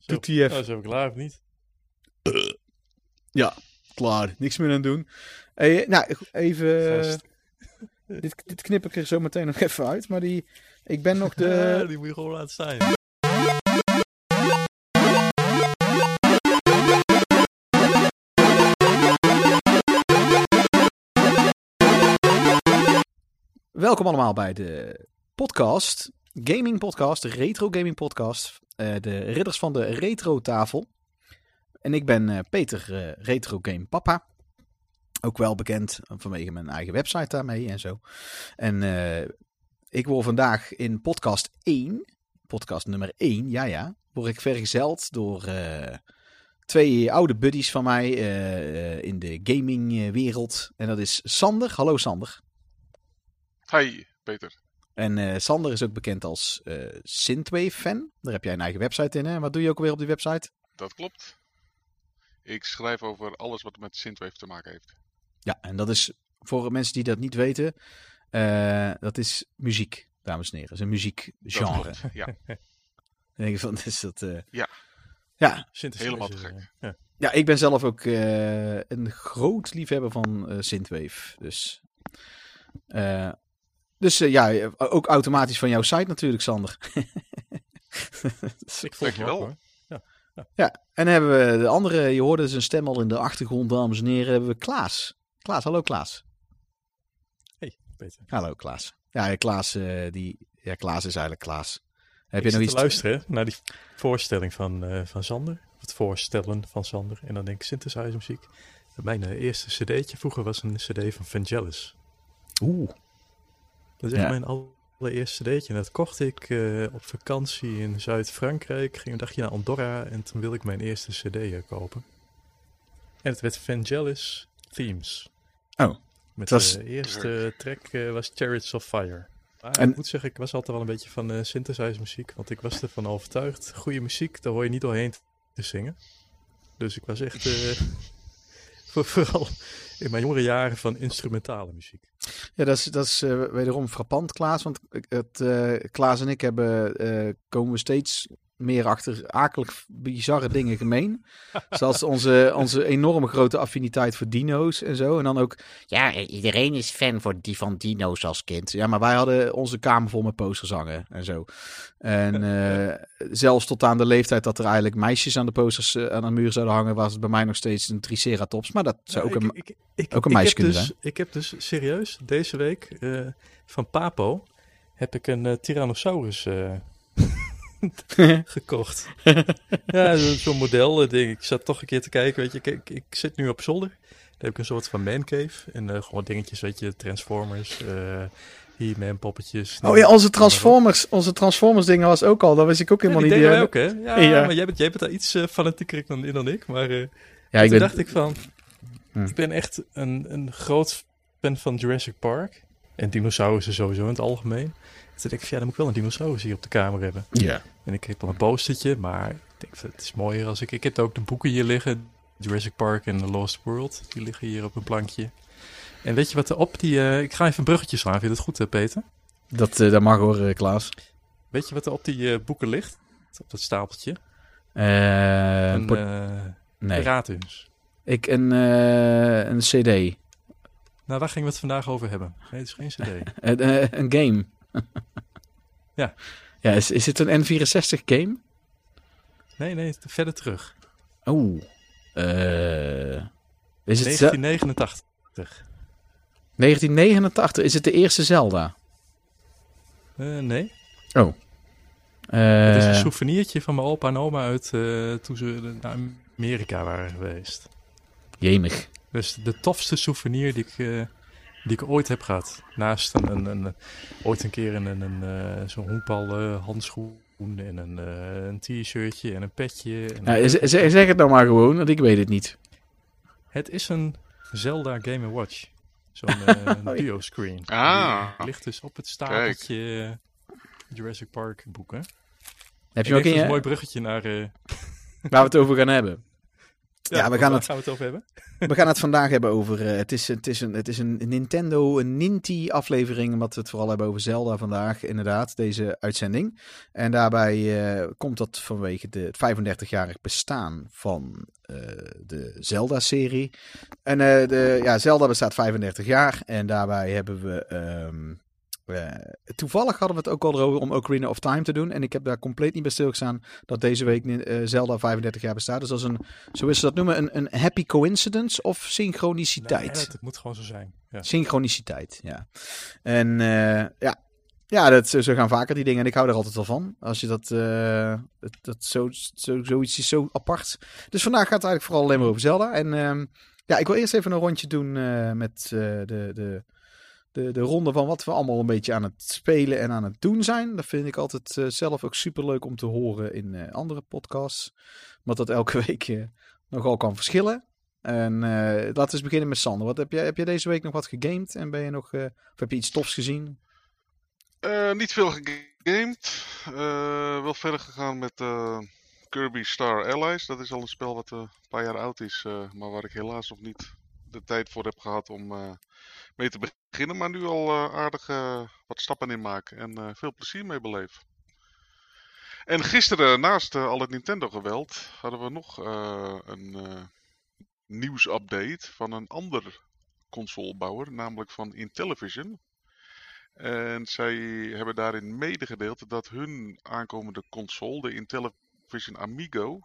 Zo, Doet hij even. nou, zijn we klaar of niet? Ja, klaar. Niks meer aan doen. Hey, nou, even... Gast. dit, dit knip ik er zo meteen nog even uit. Maar die, ik ben nog de... die moet je gewoon laten staan. Welkom allemaal bij de podcast, gaming podcast, retro gaming podcast, eh, de ridders van de retro tafel. En ik ben eh, Peter, eh, retro game papa. Ook wel bekend vanwege mijn eigen website daarmee en zo. En ik word vandaag in podcast 1, podcast nummer 1, ja ja, word ik vergezeld door twee oude buddies van mij in de gamingwereld. En dat is Sander. Hallo Sander. Hi, Peter. En eh, Sander is ook bekend als eh Synthwave-fan. Daar heb jij een eigen website in, hè? En Wat doe je ook weer op die website? Dat klopt. Ik schrijf over alles wat met Synthwave te maken heeft. Ja, en dat is voor mensen die dat niet weten, eh, dat is muziek, dames en heren. Dat is een Dat muziekgenre. klopt, Ja, Dan denk je van, is dat... eh, Ja. Ja, Helemaal te gek. Ja. ja, ik ben zelf ook eh, een groot liefhebber van eh Synthwave. Dus, eh, dus eh, ja, ook automatisch van jouw site natuurlijk, Sander. Ik volg je ook, hoor. Ja, en dan hebben we de andere, je hoorde zijn stem al in de achtergrond, dames en heren, hebben we Klaas. Klaas, hallo Klaas. Hey, Peter. Hallo Klaas. Ja, Klaas, eh, die, ja, Klaas is eigenlijk Klaas. Heb Ik je nog iets te luisteren naar die voorstelling van, eh, van Sander. Het voorstellen van Sander. En dan denk ik synthesizer muziek. Mijn eh, eerste cd'tje vroeger was een cd van Vangelis. Oeh. Dat is echt Ja. mijn allereerste cd'tje. En dat kocht ik eh, op vakantie in Zuid-Frankrijk. Ging een dagje naar Andorra en toen wilde ik mijn eerste cd kopen. En het werd Vangelis Themes. Oh, Met het was- de eerste track eh, was Chariots of Fire. Maar En- ik moet zeggen, ik was altijd wel een beetje van eh synthesizer muziek. Want ik was ervan overtuigd. Goede muziek, daar hoor je niet doorheen te zingen. Dus ik was echt... eh, voor- vooral in mijn jongere jaren van instrumentale muziek. Ja, dat is, dat is eh, wederom frappant, Klaas. Want het, eh, Klaas en ik hebben, eh, komen we steeds meer achter akelig bizarre dingen gemeen. Zoals onze, onze enorme grote affiniteit voor dino's en zo. En dan ook, ja, iedereen is fan voor die van dino's als kind. Ja, maar wij hadden onze kamer vol met posters hangen en zo. En eh, zelfs tot aan de leeftijd dat er eigenlijk meisjes aan de posters eh, aan de muur zouden hangen, was het bij mij nog steeds een triceratops. Maar dat zou Nou, ook ik, een... ik, ik, ook een ik meisje kunnen dus, zijn. Ik heb dus serieus deze week eh, van Papo heb ik een Tyrannosaurus gekocht. ja, zo- zo'n model. eh, ding. Ik zat toch een keer te kijken. Weet je, kijk, ik zit nu op zolder. Daar heb ik een soort van mancave. En eh, gewoon dingetjes, weet je, Transformers, eh He-Man poppetjes. Oh ja, onze Transformers, onze Transformers dingen was ook al. Dat wist ik ook Ja, helemaal die niet. die ook, hè? Ja, Ja. maar jij bent, jij bent daar iets eh, fanatieker dan, in dan ik. Maar eh, Ja, ik toen ben... dacht ik van, Hm. ik ben echt een, een groot fan van Jurassic Park. En dinosaurussen sowieso in het algemeen. Toen dacht ik ja, dan moet ik wel een dinosaurus hier op de kamer hebben. Ja. En ik heb al een postertje, maar ik denk het is mooier als ik... Ik heb ook de boeken hier liggen. Jurassic Park en The Lost World. Die liggen hier op een plankje. En weet je wat er op die... eh, ik ga even een bruggetje slaan. Vind je dat goed, eh, Peter? Dat, eh, dat mag hoor, Klaas. Weet je wat er op die eh, boeken ligt? Op dat stapeltje? Een nee. piratenhus. Ik een, een CD. Nou, daar gingen we het vandaag over hebben. Nee, het is geen cd. Een, een game. Ja. Ja, is, is het een N64 game? Nee, nee, verder terug. Oeh. Eh, is het ze- 1989. 1989? Is het de eerste Zelda? Eh, nee. Oh. Het is een Eh, souvenirtje van mijn opa en oma uit toen ze naar Amerika waren geweest. jemig. Dus de tofste souvenir die ik, die ik ooit heb gehad. Naast een, een, een- ooit een keer een, een, een, eh, zo'n honkbal eh, handschoen en een, eh, een t-shirtje en een petje. En Ja, z- z- zeg het nou maar gewoon, want ik weet het niet. Het is een Zelda Game Watch. Zo'n duo-screen. Ah. Die ligt dus op het stapeltje Jurassic Park boeken. Heb je ook in een mooi bruggetje naar... eh, waar we het over gaan hebben? Ja, we gaan het- gaan we het over hebben? We gaan het vandaag hebben over. eh, het, is, het, is een, het is een Nintendo, een Ninty-aflevering. Omdat we het vooral hebben over Zelda vandaag, inderdaad, deze uitzending. En daarbij eh, komt dat vanwege de, het 35-jarig bestaan van eh, de Zelda-serie. En de, ja, Zelda bestaat 35 jaar. En daarbij hebben we. ehm, eh, toevallig hadden we het ook al erover om Ocarina of Time te doen. En ik heb daar compleet niet bij stilgestaan dat deze week eh, Zelda 35 jaar bestaat. Dus dat is een, zo is ze dat noemen, een, een happy coincidence of synchroniciteit. Nee, het moet gewoon zo zijn. Ja. Synchroniciteit, ja. En eh, ja, ja dat, zo gaan vaker die dingen. En ik hou er altijd wel van. Als je dat, dat, dat zo, zo, zoiets is zo apart. Dus vandaag gaat het eigenlijk vooral alleen maar over Zelda. En ehm, ja, ik wil eerst even een rondje doen met de, de, de, de ronde van wat we allemaal een beetje aan het spelen en aan het doen zijn. Dat vind ik altijd eh, zelf ook super leuk om te horen in eh, andere podcasts. Omdat dat elke week eh, nogal kan verschillen. En laten we eens beginnen met Sander. Wat heb jij, heb jij deze week nog wat gegamed? En ben je nog, of heb je iets tofs gezien? Niet veel gegamed. Wel verder gegaan met Kirby Star Allies. Dat is al een spel wat een paar jaar oud is, maar waar ik helaas nog niet de tijd voor heb gehad om eh, mee te beginnen. Maar nu al eh, aardig eh, wat stappen in maak en veel plezier mee beleef. En gisteren, naast al het Nintendo-geweld, hadden we nog een nieuwsupdate van een ander consolebouwer, namelijk van Intellivision. En zij hebben daarin medegedeeld dat hun aankomende console, de Intellivision Amigo,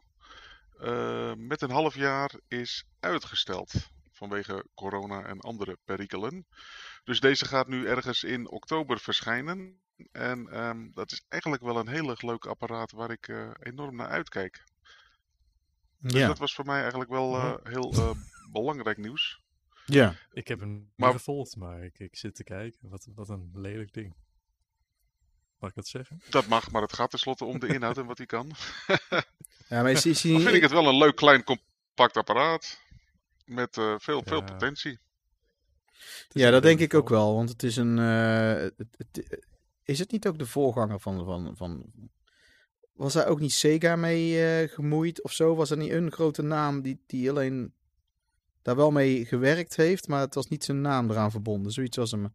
met een half jaar is uitgesteld. Vanwege corona en andere perikelen. Dus deze gaat nu ergens in oktober verschijnen. En ehm, dat is eigenlijk wel een heel erg leuk apparaat waar ik eh, enorm naar uitkijk. Dus Ja. dat was voor mij eigenlijk wel eh, heel eh, belangrijk nieuws. ja. Ik heb hem Maar- niet gevolgd, maar ik, ik zit te kijken. Wat, wat een lelijk ding. Mag ik dat zeggen? Dat mag, maar het gaat tenslotte om de inhoud en wat hij kan. Ja, maar is, vind ik het wel een leuk, klein, compact apparaat. Met eh, veel, veel potentie. Ja, dat denk ik ook wel. Want het is een. eh, het, het- is het niet ook de voorganger van. van, van was daar ook niet Sega mee eh, gemoeid of zo? Was er niet een grote naam die, die alleen daar wel mee gewerkt heeft, maar het was niet zijn naam eraan verbonden? Zoiets was hem.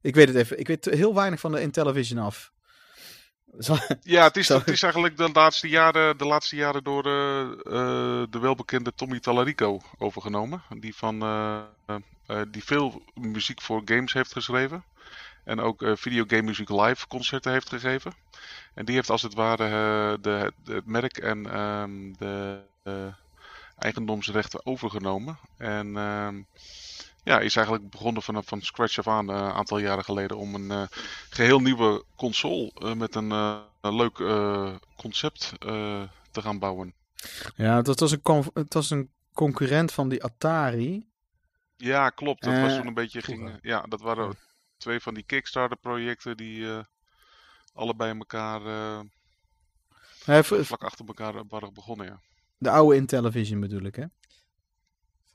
Ik weet het even. Ik weet heel weinig van de Intellivision af. Ja, het is, het is eigenlijk de laatste jaren, de laatste jaren door eh, eh, de welbekende Tommy Tallarico overgenomen. Die, van, eh, die veel muziek voor games heeft geschreven. En ook eh videogame muziek live concerten heeft gegeven. En die heeft als het ware de, de- het merk en ehm, de eigendomsrechten overgenomen. En ehm, ja, is eigenlijk begonnen vanaf van scratch af aan eh, een aantal jaren geleden om een eh, geheel nieuwe console eh, met een, een leuk concept te gaan bouwen. ja, het was, een het was een concurrent van die Atari. Ja, klopt. Dat was toen een beetje ging. Ja, dat waren twee van die Kickstarter-projecten die allebei elkaar vlak achter elkaar waren begonnen. Ja. de oude Intellivision bedoel ik, hè?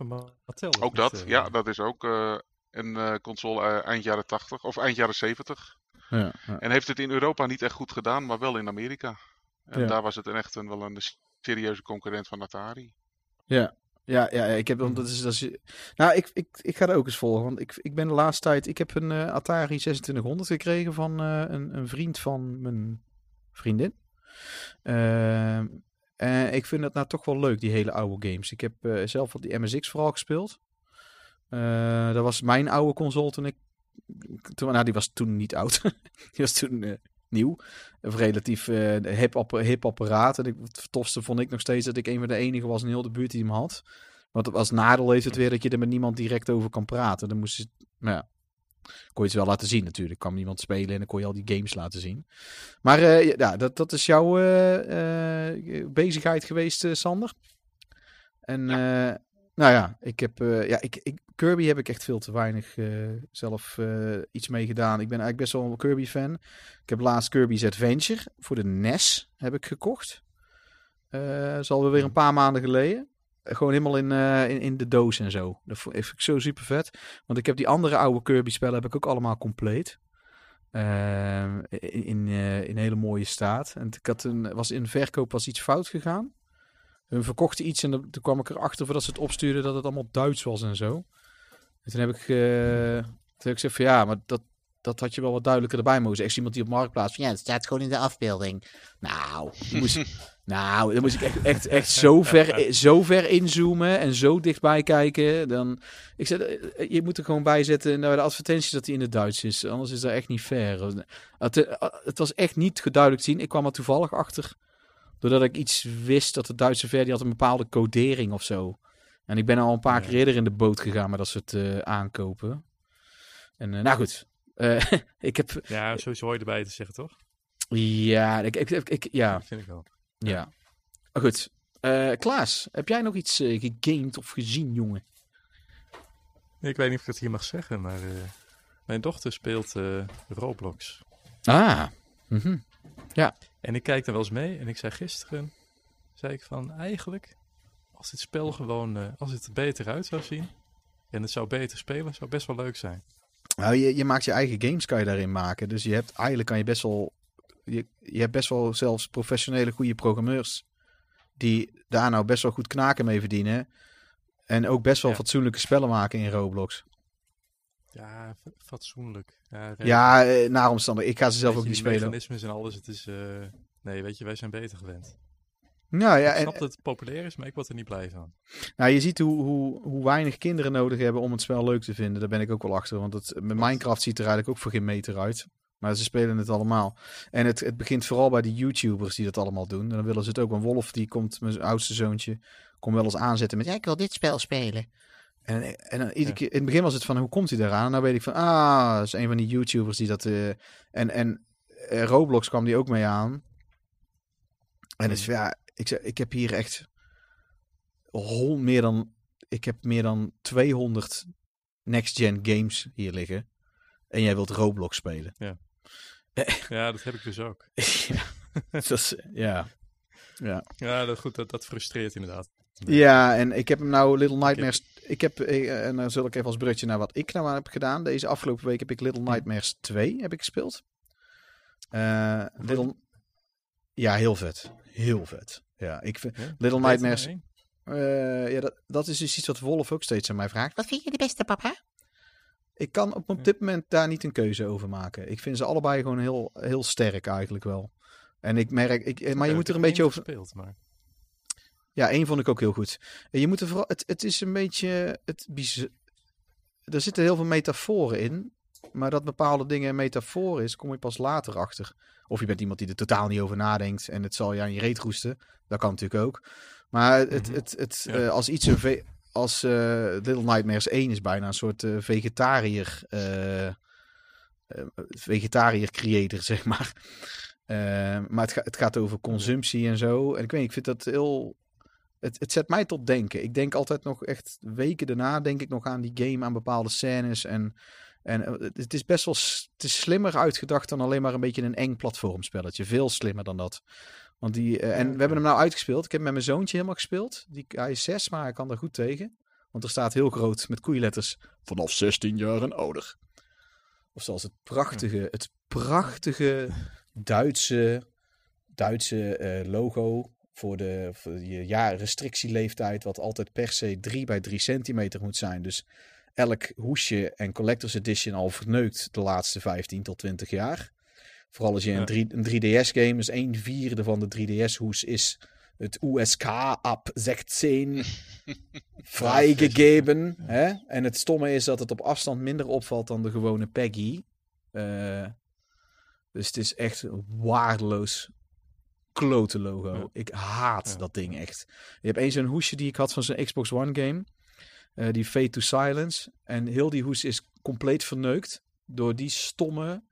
Mattel. Ook dat, eh, ja, dat is ook eh, een eh, console eind jaren 80 of eind jaren 70. Ja, ja. En heeft het in Europa niet echt goed gedaan, maar wel in Amerika. En Ja. daar was het een echt een, wel een serieuze concurrent van Atari. Ja, ja, ja, ik heb dat is, dat is, nou, ik, ik, ik ga er ook eens volgen, want ik, ik ben de laatste tijd, ik heb een eh, Atari 2600 gekregen van eh, een, een vriend van mijn vriendin. Ehm, en ik vind dat nou toch wel leuk, die hele oude games. Ik heb eh, zelf wat die MSX vooral gespeeld. Eh, dat was mijn oude console toen ik, toen, nou die was toen niet oud, die was toen eh, nieuw. Of relatief eh, hip, app- hip apparaat. En ik, het tofste vond ik nog steeds dat ik een van de enige was in heel de buurt die hem had. Want als nadeel heeft het weer dat je er met niemand direct over kan praten. Dan moest je, nou ja, kon je het wel laten zien natuurlijk. kwam niemand spelen en dan kon je al die games laten zien. Maar eh, ja, dat, dat is jouw eh, eh, bezigheid geweest, Sander. En nou ja, ik heb, ja ik, ik, Kirby heb ik echt veel te weinig zelf iets mee gedaan. Ik ben eigenlijk best wel een Kirby fan. Ik heb laatst Kirby's Adventure voor de NES heb ik gekocht. Is alweer weer een paar maanden geleden. Gewoon helemaal in, eh, in, in de doos en zo. Dat vind ik zo super vet. Want ik heb die andere oude Kirby spellen heb ik ook allemaal compleet. Ehm, in, eh, in hele mooie staat. En ik had een, was in verkoop was iets fout gegaan. Hun verkochten iets en toen kwam ik erachter voordat ze het opstuurden dat het allemaal Duits was en zo. En toen heb ik, eh, toen heb ik gezegd van ja, maar dat, dat had je wel wat duidelijker erbij mogen zeggen. Echt iemand die op Marktplaats van ja, het staat gewoon in de afbeelding. Nou, moest, nou, dan moest ik echt, echt, echt zo, ver, zo ver inzoomen en zo dichtbij kijken. Dan, ik zei, eh, je moet er gewoon bij zetten naar de advertentie dat die in het Duits is. Anders is dat echt niet fair. Het, eh, het was echt niet geduidelijk te zien. Ik kwam er toevallig achter doordat ik iets wist dat de Duitse versie had een bepaalde codering of zo. En ik ben al een paar keer eerder in de boot gegaan met dat soort eh, aankopen. En nou goed, ik heb, Ja, sowieso hoor je erbij te zeggen, toch? ja, ik, ik, ik, ik- ja, Dat vind ik wel. ja. Goed, Eh, Klaas, heb jij nog iets eh, gegamed of gezien, jongen? Ik weet niet of ik het hier mag zeggen, maar eh, mijn dochter speelt eh, Roblox. Ah, mhm. En ik kijk er wel eens mee en ik zei gisteren, zei ik van eigenlijk, als dit spel gewoon, eh, als het er beter uit zou zien en het zou beter spelen, zou best wel leuk zijn. Nou, je, je maakt je eigen games, kan je daarin maken. Dus je hebt eigenlijk kan je best wel. Je, je hebt best wel zelfs professionele goede programmeurs. Die daar nou best wel goed knaken mee verdienen. En ook best wel Ja. fatsoenlijke spellen maken in Roblox. Ja, fa- fatsoenlijk. Ja, eh, naar omstandigheden. Ik ga ze zelf weet ook niet spelen. mechanismes en alles, het is, eh, nee, weet je, wij zijn beter gewend. Nou ja, ik en, snap dat het populair is, maar ik word er niet blij van. nou, je ziet hoe, hoe, hoe weinig kinderen nodig hebben om het spel leuk te vinden. Daar ben ik ook wel achter. Want het, met Minecraft ziet er eigenlijk ook voor geen meter uit. Maar ze spelen het allemaal. En het, het begint vooral bij de YouTubers die dat allemaal doen. En dan willen ze het ook. Een Wolf, die komt, mijn oudste zoontje, komt wel eens aanzetten met... Ja, ik wil dit spel spelen. En, en dan Ja. keer, in het begin was het van, hoe komt hij daaraan? En dan weet ik van, ah, dat is een van die YouTubers die dat... eh, en en eh, Roblox kwam die ook mee aan. En is, ja, ik, zeg, ik heb hier echt meer dan... Ik heb meer dan 200 next-gen games hier liggen. En jij wilt Roblox spelen. Ja, dat heb ik dus ook. ja, dat is, ja. Ja. Ja, dat, goed, dat, dat frustreert inderdaad. ja, en ik heb hem nou Little Nightmares... Ik heb, eh, en dan zul ik even als brugje naar wat ik nou heb gedaan. Deze afgelopen week heb ik Little Nightmares 2 heb ik gespeeld. Eh, Little... Ja, heel vet. Heel vet. Ja, ik vind... Ja? Little Nightmares... eh, ja, dat, dat is dus iets wat Wolf ook steeds aan mij vraagt. Wat vind je de beste, papa? Ik kan op, op dit moment daar niet een keuze over maken. Ik vind ze allebei gewoon heel, heel sterk eigenlijk wel. En ik merk... Ik, eh, maar je moet er een beetje over... gespeeld, maar Ja, één vond ik ook heel goed. En Je moet er vooral, het, het is een beetje. Het, bijz- er zitten heel veel metaforen in. Maar dat bepaalde dingen een metafoor is, kom je pas later achter. Of je bent iemand die er totaal niet over nadenkt en het zal je aan je reet roesten. Dat kan natuurlijk ook. Maar het, Mhm. het, het, Ja. eh, als iets een ve- als eh, Little Nightmares 1 is bijna een soort eh, vegetariër. vegetariër creator, zeg maar. Maar het, ga- het gaat over consumptie en zo. En ik weet ik vind dat heel... Het, het zet mij tot denken. Ik denk altijd nog echt weken daarna denk ik nog aan die game, aan bepaalde scènes. En, en eh, het- is best wel het is slimmer uitgedacht dan alleen maar een beetje een eng platformspelletje. Veel slimmer dan dat. Want die, eh, en we hebben hem nou uitgespeeld. Ik heb met mijn zoontje helemaal gespeeld. Die, hij is zes, maar hij kan er goed tegen. Want er staat heel groot met koeienletters vanaf 16 jaar en ouder. Of zoals het prachtige, het prachtige Duitse, Duitse eh, logo voor de, voor ja, restrictieleeftijd, wat altijd per se 3 bij 3 centimeter moet zijn. Dus elk hoesje en Collector's Edition al verneukt de laatste 15 tot 20 jaar. Vooral als je een, 3, een 3DS-game, dus 1 vierde van de 3DS-hoes is het USK ab 16 vrijgegeven. Hè? En het stomme is dat het op afstand minder opvalt dan de gewone Peggy. Eh, dus het is echt een waardeloos klote logo. Ja. Ik haat Ja. dat ding echt. Je hebt eens zo'n hoesje die ik had van zo'n Xbox One game. Eh, die Fade to Silence. En heel die hoes is compleet verneukt door die stomme,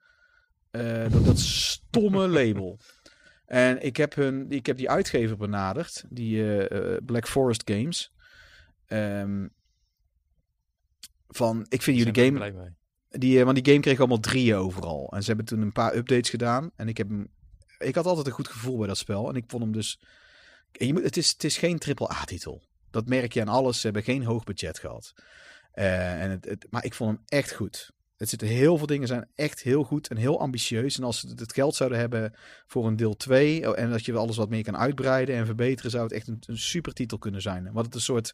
eh, door dat stomme label. En ik heb, hun, ik heb die uitgever benaderd, die eh, Black Forest Games. Ehm, van, ik vind jullie Zijn game, blij mee. die, want die game kreeg allemaal drieën overal. En ze hebben toen een paar updates gedaan. En ik heb hem, ik had altijd een goed gevoel bij dat spel. En ik vond hem dus, je moet, het, is, het is geen AAA-titel. Dat merk je aan alles. Ze hebben geen hoog budget gehad. Eh, en het, het, maar ik vond hem echt goed. Het zitten heel veel dingen zijn echt heel goed en heel ambitieus. En als ze het geld zouden hebben voor een deel 2 en dat je alles wat meer kan uitbreiden en verbeteren, zou het echt een, een super titel kunnen zijn. Wat het een soort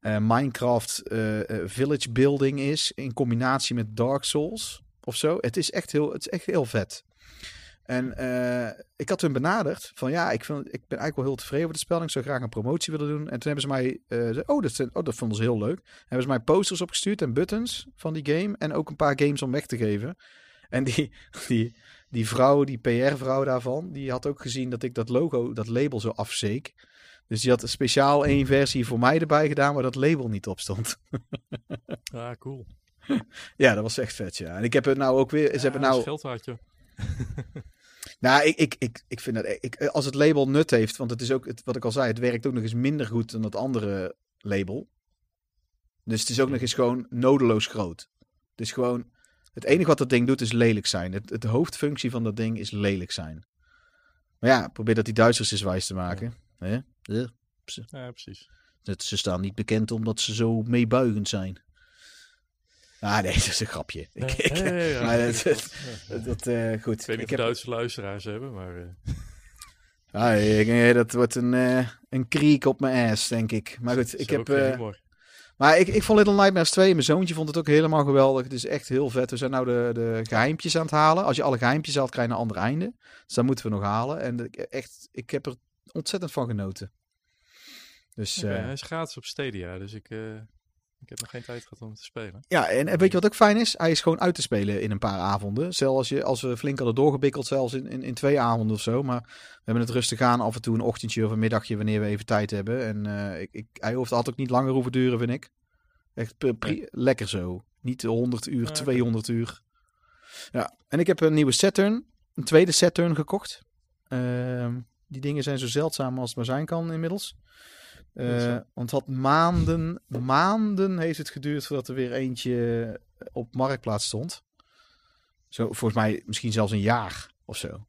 eh, Minecraft eh, village building is in combinatie met Dark Souls of zo. Het is echt heel, het is echt heel vet. En eh, ik had hun benaderd van ja, ik, vind, ik ben eigenlijk wel heel tevreden over de spel. en Ik zou graag een promotie willen doen. En toen hebben ze mij, eh, oh, dat, zijn- oh, dat vonden ze heel leuk. Hebben ze mij posters opgestuurd en buttons van die game. En ook een paar games om weg te geven. En die, die, die vrouw, die PR-vrouw daarvan, die had ook gezien dat ik dat logo, dat label zo afzeek. Dus die had speciaal één versie voor mij erbij gedaan, waar dat label niet op stond. Ah, cool. ja, dat was echt vet, ja. En ik heb het nou ook weer, ze Ja, hebben nou... geld. Nou, ik, ik, ik, ik vind dat ik, als het label nut heeft, want het is ook het, wat ik al zei, het werkt ook nog eens minder goed dan dat andere label. Dus het is ook nog eens gewoon nodeloos groot. Het is gewoon, het enige wat dat ding doet is lelijk zijn. Het, het hoofdfunctie van dat ding is lelijk zijn. Maar ja, probeer dat die Duitsers eens wijs te maken. Hè? Ja, Ja, precies. dat- Ze staan niet bekend omdat ze zo meebuigend zijn. Ah nee, dat is een grapje. Ik, Nee, ik- ja, ja, ja. maar dat, Ja. dat, dat, goed. Ik weet niet Ik heb- Duitse luisteraars hebben, maar... eh, Ah, ik- dat wordt een, eh, een kriek op mijn ass, denk ik. Maar goed, ik heb. eh, maar ik, ik vond Little Nightmares 2. Mijn zoontje vond het ook helemaal geweldig. Het is echt heel vet. We zijn nou de, de geheimpjes aan het halen. Als je alle geheimpjes haalt, krijg je een ander einde. Dus dat moeten we nog halen. En ik, echt, ik heb er ontzettend van genoten. Dus hij is gratis op Stadia, dus ik, ik heb nog geen tijd gehad om te spelen. ja, en, en weet je wat ook fijn is? Hij is gewoon uit te spelen in een paar avonden. Zelfs als, je, als we flink hadden doorgebikkeld, zelfs in, in, in twee avonden of zo. Maar we hebben het rustig aan. Af en toe een ochtendje of een middagje wanneer we even tijd hebben. En eh, ik, ik, hij hoeft had ook niet langer hoeven duren, vind ik. Echt lekker zo. Niet 100 uur, oké. 200 uur. Ja, en ik heb een nieuwe Saturn. Een tweede Saturn gekocht. Ehm, die dingen zijn zo zeldzaam als het maar zijn kan inmiddels. Eh, zo. want het had maanden, maanden heeft het geduurd voordat er weer eentje op marktplaats stond. Zo, volgens mij misschien zelfs een jaar of zo.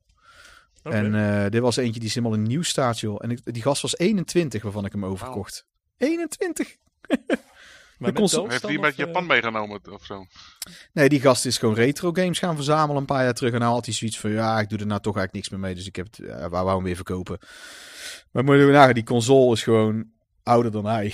En eh, dit was eentje die is helemaal in nieuw staat, joh. En ik, die gast was 21 waarvan ik hem overkocht. 21? maar de console- Heeft hij met Japan eh, meegenomen of zo? Nee, die gast is gewoon retro games gaan verzamelen een paar jaar terug. En nou had hij zoiets van, ja, ik doe er nou toch eigenlijk niks meer mee. Dus ik heb het, ja, wou wou hem weer verkopen. Maar moet je nagaan, die console is gewoon ouder dan hij.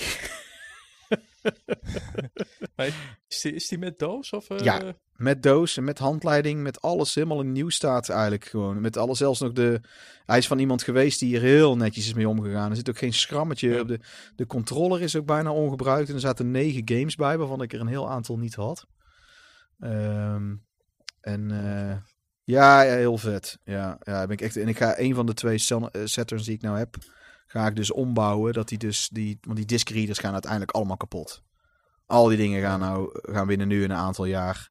Is die, is die met doos? Of, eh, Ja. Met doos en met handleiding, met alles helemaal in nieuw staat eigenlijk gewoon. Met alles, zelfs nog de... Hij is van iemand geweest die hier heel netjes is mee omgegaan. Er zit ook geen schrammetje Ja. op de... De controller is ook bijna ongebruikt. En er zaten negen games bij, waarvan ik er een heel aantal niet had. Ehm, en eh, ja, ja, heel vet. Ja, ja, ben ik echt... En ik ga een van de twee eh, Saturns die ik nou heb, ga ik dus ombouwen. Dat die dus... Die, want die disc readers gaan uiteindelijk allemaal kapot. Al die dingen gaan nou gaan binnen nu een aantal jaar.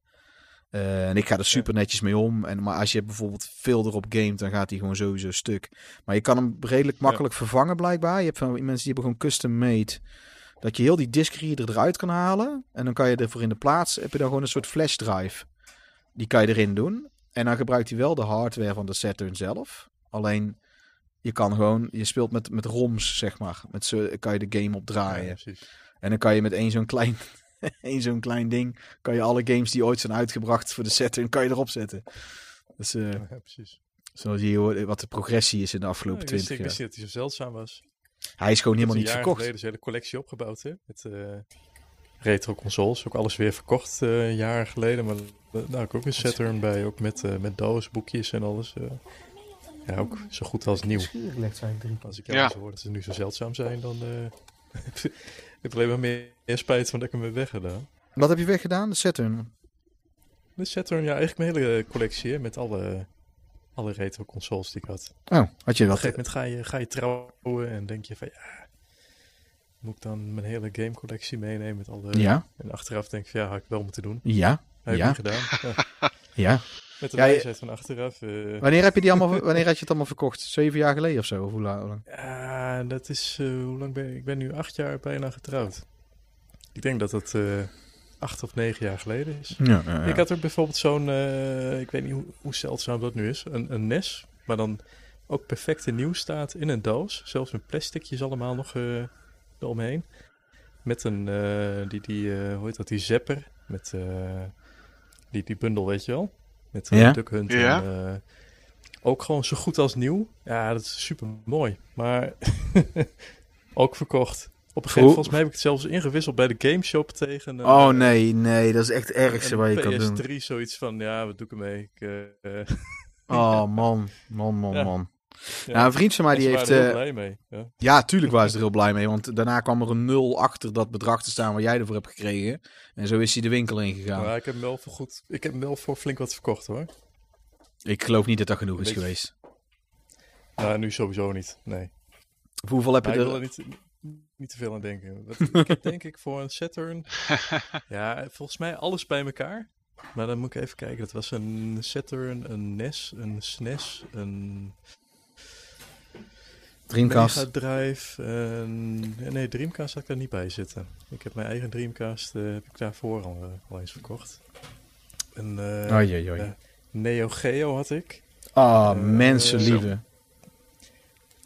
Eh, en ik ga er super netjes mee om. En, maar als je bijvoorbeeld veel erop gamet, dan gaat hij gewoon sowieso stuk. Maar je kan hem redelijk makkelijk vervangen blijkbaar. Je hebt van mensen die hebben gewoon custom made. Dat je heel die disk reader eruit kan halen. En dan kan je ervoor in de plaats, heb je dan gewoon een soort flash drive. Die kan je erin doen. En dan gebruikt hij wel de hardware van de Saturn zelf. Alleen, je kan gewoon, je speelt met, met ROMs, zeg maar. Met zo kan je de game opdraaien. Ja. En dan kan je met één zo'n klein, één zo'n klein ding, kan je alle games die ooit zijn uitgebracht voor de Saturn, kan je erop zetten. Dus eh, Ja, precies. zo zie je hoe- wat de progressie is in de afgelopen Ja, ik, wist, 20 ik wist jaar. niet dat hij zo zeldzaam was. Hij is gewoon helemaal niet jaar verkocht. geleden is een hele collectie opgebouwd, hè? Met eh, retro consoles. Ook alles weer verkocht een jaar geleden. Maar nou, ik ook een Saturn bij. Ook met, eh, met doos, boekjes en alles. Ja, ook zo goed als nieuw. Als ik jou Ja. zo hoor dat ze nu zo zeldzaam zijn, dan eh ik heb alleen maar meer, meer spijt van dat ik hem heb weggedaan. Wat heb je weggedaan? De Saturn. De Saturn, ja, eigenlijk mijn hele collectie hè, met alle, alle retro consoles die ik had. Oh, had je Op een gegeven moment ga je, ga je trouwen en denk je van ja, moet ik dan mijn hele gamecollectie meenemen met alle... Ja, En achteraf denk ik van ja, had ik wel moeten doen. ja, Heb ik Ja. niet gedaan. Ja, ja. Met de Ja, wijsheid van achteraf. eh, Wanneer heb je die allemaal, wanneer had je het allemaal verkocht? Zeven jaar geleden of zo? Of hoe la- hoe lang? ja, dat is, eh, hoe lang ben ik? Ik ben nu acht jaar bijna getrouwd. Ik denk dat het eh, acht of negen jaar geleden is. Ja, ja. Ik had ook bijvoorbeeld zo'n, ik weet niet hoe, hoe zeldzaam dat nu is, een, een NES, maar dan ook perfect in nieuw staat in een doos. Zelfs met plasticjes allemaal nog eromheen. Met een, die, die hoe heet dat, die zapper. Met, Die, die bundel, weet je wel? Met uh, Ja? Duck Hunt. Ja. En, eh, ook gewoon zo goed als nieuw. Ja, dat is super mooi. Maar ook verkocht. Op een gegeven moment, volgens mij heb ik het zelfs ingewisseld bij de gameshop tegen een, Oh eh, nee, nee, dat is echt het ergste wat je kan doen. PS3 zoiets van, ja, wat doe ik ermee? Ik, eh, eh, Oh man, man, man, Ja. man. Ja. Nou, een vriend van mij die heeft... waren er heel eh, blij mee. Ja. Ja, tuurlijk waren ze er heel blij mee. Want daarna kwam er een nul achter dat bedrag te staan wat jij ervoor hebt gekregen. En zo is hij de winkel ingegaan. Maar ik heb hem wel voor goed. Ik heb hem wel voor flink wat verkocht hoor. Ik geloof niet dat dat genoeg is Beetje- geweest. Nou, nu sowieso niet. Nee. Of hoeveel heb je Maar ik wil er... er niet, niet te veel aan denken. Wat, ik heb denk ik voor een Saturn. ja, volgens mij alles bij elkaar. Maar dan moet ik even kijken. Dat was een Saturn, een NES, een SNES, een Dreamcast. Mega Drive. Een... Nee, Dreamcast had ik daar niet bij zitten. Ik heb mijn eigen Dreamcast eh, heb ik daarvoor al, eh, al eens verkocht. Een ja. Neo Geo had ik. Ah, Eh, mensenlieve.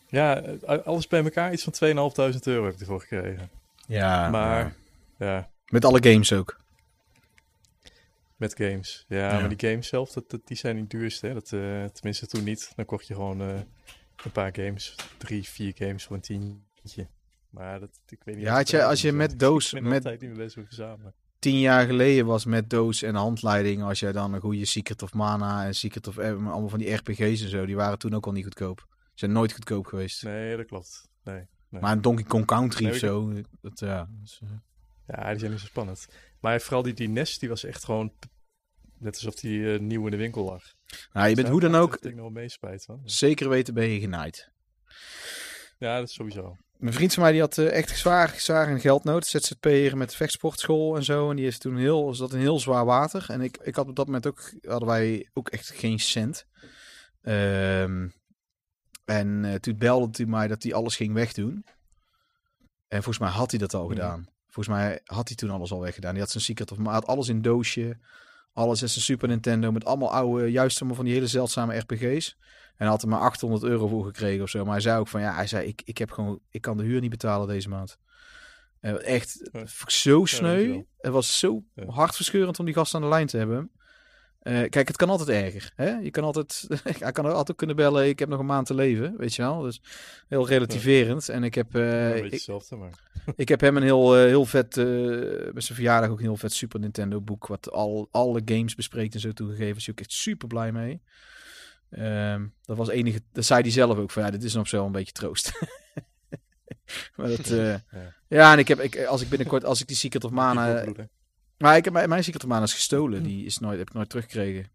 Ja, alles bij elkaar iets van 2.500 euro heb ik ervoor gekregen. Ja, maar ja. ja, Met alle games ook. met games. Ja, Ja. maar die games zelf, dat, dat- die zijn niet duurst. Hè? Dat, tenminste toen niet. Dan kocht je gewoon eh, een paar games. Drie, vier games voor een tientje. Maar dat, ik weet niet. Ja, had je- als je met doos- Ik ben met- altijd niet meer bezig met verzamelen. Tien jaar geleden was met doos en handleiding. Als jij dan een goede Secret of Mana en Secret of... eh, allemaal van die RPG's en zo. Die waren toen ook al niet goedkoop. Zijn nooit goedkoop geweest. Nee, dat klopt. Nee. nee. Maar een Donkey Kong Country Nee, of ik- zo. Dat, ja, eh, Ja, die zijn niet zo spannend. Maar vooral die, die NES, die was echt gewoon... Net alsof die eh, nieuw in de winkel lag. Nou, je bent hoe dan ook... Ik nog wel meespijt van. Zeker weten ben je genaaid. Ja, dat is sowieso. Mijn vriend van mij die had eh, echt zwaar, zwaar een geldnood. ZZP'er met vechtsportschool en zo. En die is toen heel, zat in heel zwaar water. En ik, ik had op dat moment ook, hadden wij ook echt geen cent. Ehm, en eh, toen belde hij mij dat hij alles ging wegdoen. En volgens mij had hij dat al Mhm. gedaan. Volgens mij had hij toen alles al weggedaan. Die had zijn Secret of had alles in doosje. Alles is een Super Nintendo met allemaal oude, juist allemaal van die hele zeldzame RPG's. En had er maar 800 euro voor gekregen of zo. Maar hij zei ook van ja, hij zei ik, ik heb gewoon, ik kan de huur niet betalen deze maand. En echt Ja. zo sneu. het was zo Ja. hartverscheurend om die gast aan de lijn te hebben. Eh, kijk, het kan altijd erger. Hè? Je kan altijd, hij kan altijd kunnen bellen. Ik heb nog een maand te leven, weet je wel. Dus heel relativerend. En ik heb, eh, Ja, beetje ik, hetzelfde, maar... ik heb hem een heel, eh, heel vet, eh bij zijn verjaardag ook een heel vet Super Nintendo boek. Wat al, alle games bespreekt en zo toegegeven. Hij ook echt super blij mee. Ehm, dat was enige, dat zei hij zelf ook van ja, dit is nog zo een beetje troost. maar dat, eh, ja. en ik heb, ik, als ik binnenkort, als ik die Secret of Mana. Maar ik heb mijn, mijn Secret of Mana is gestolen. Hm. Die is nooit, heb ik nooit teruggekregen.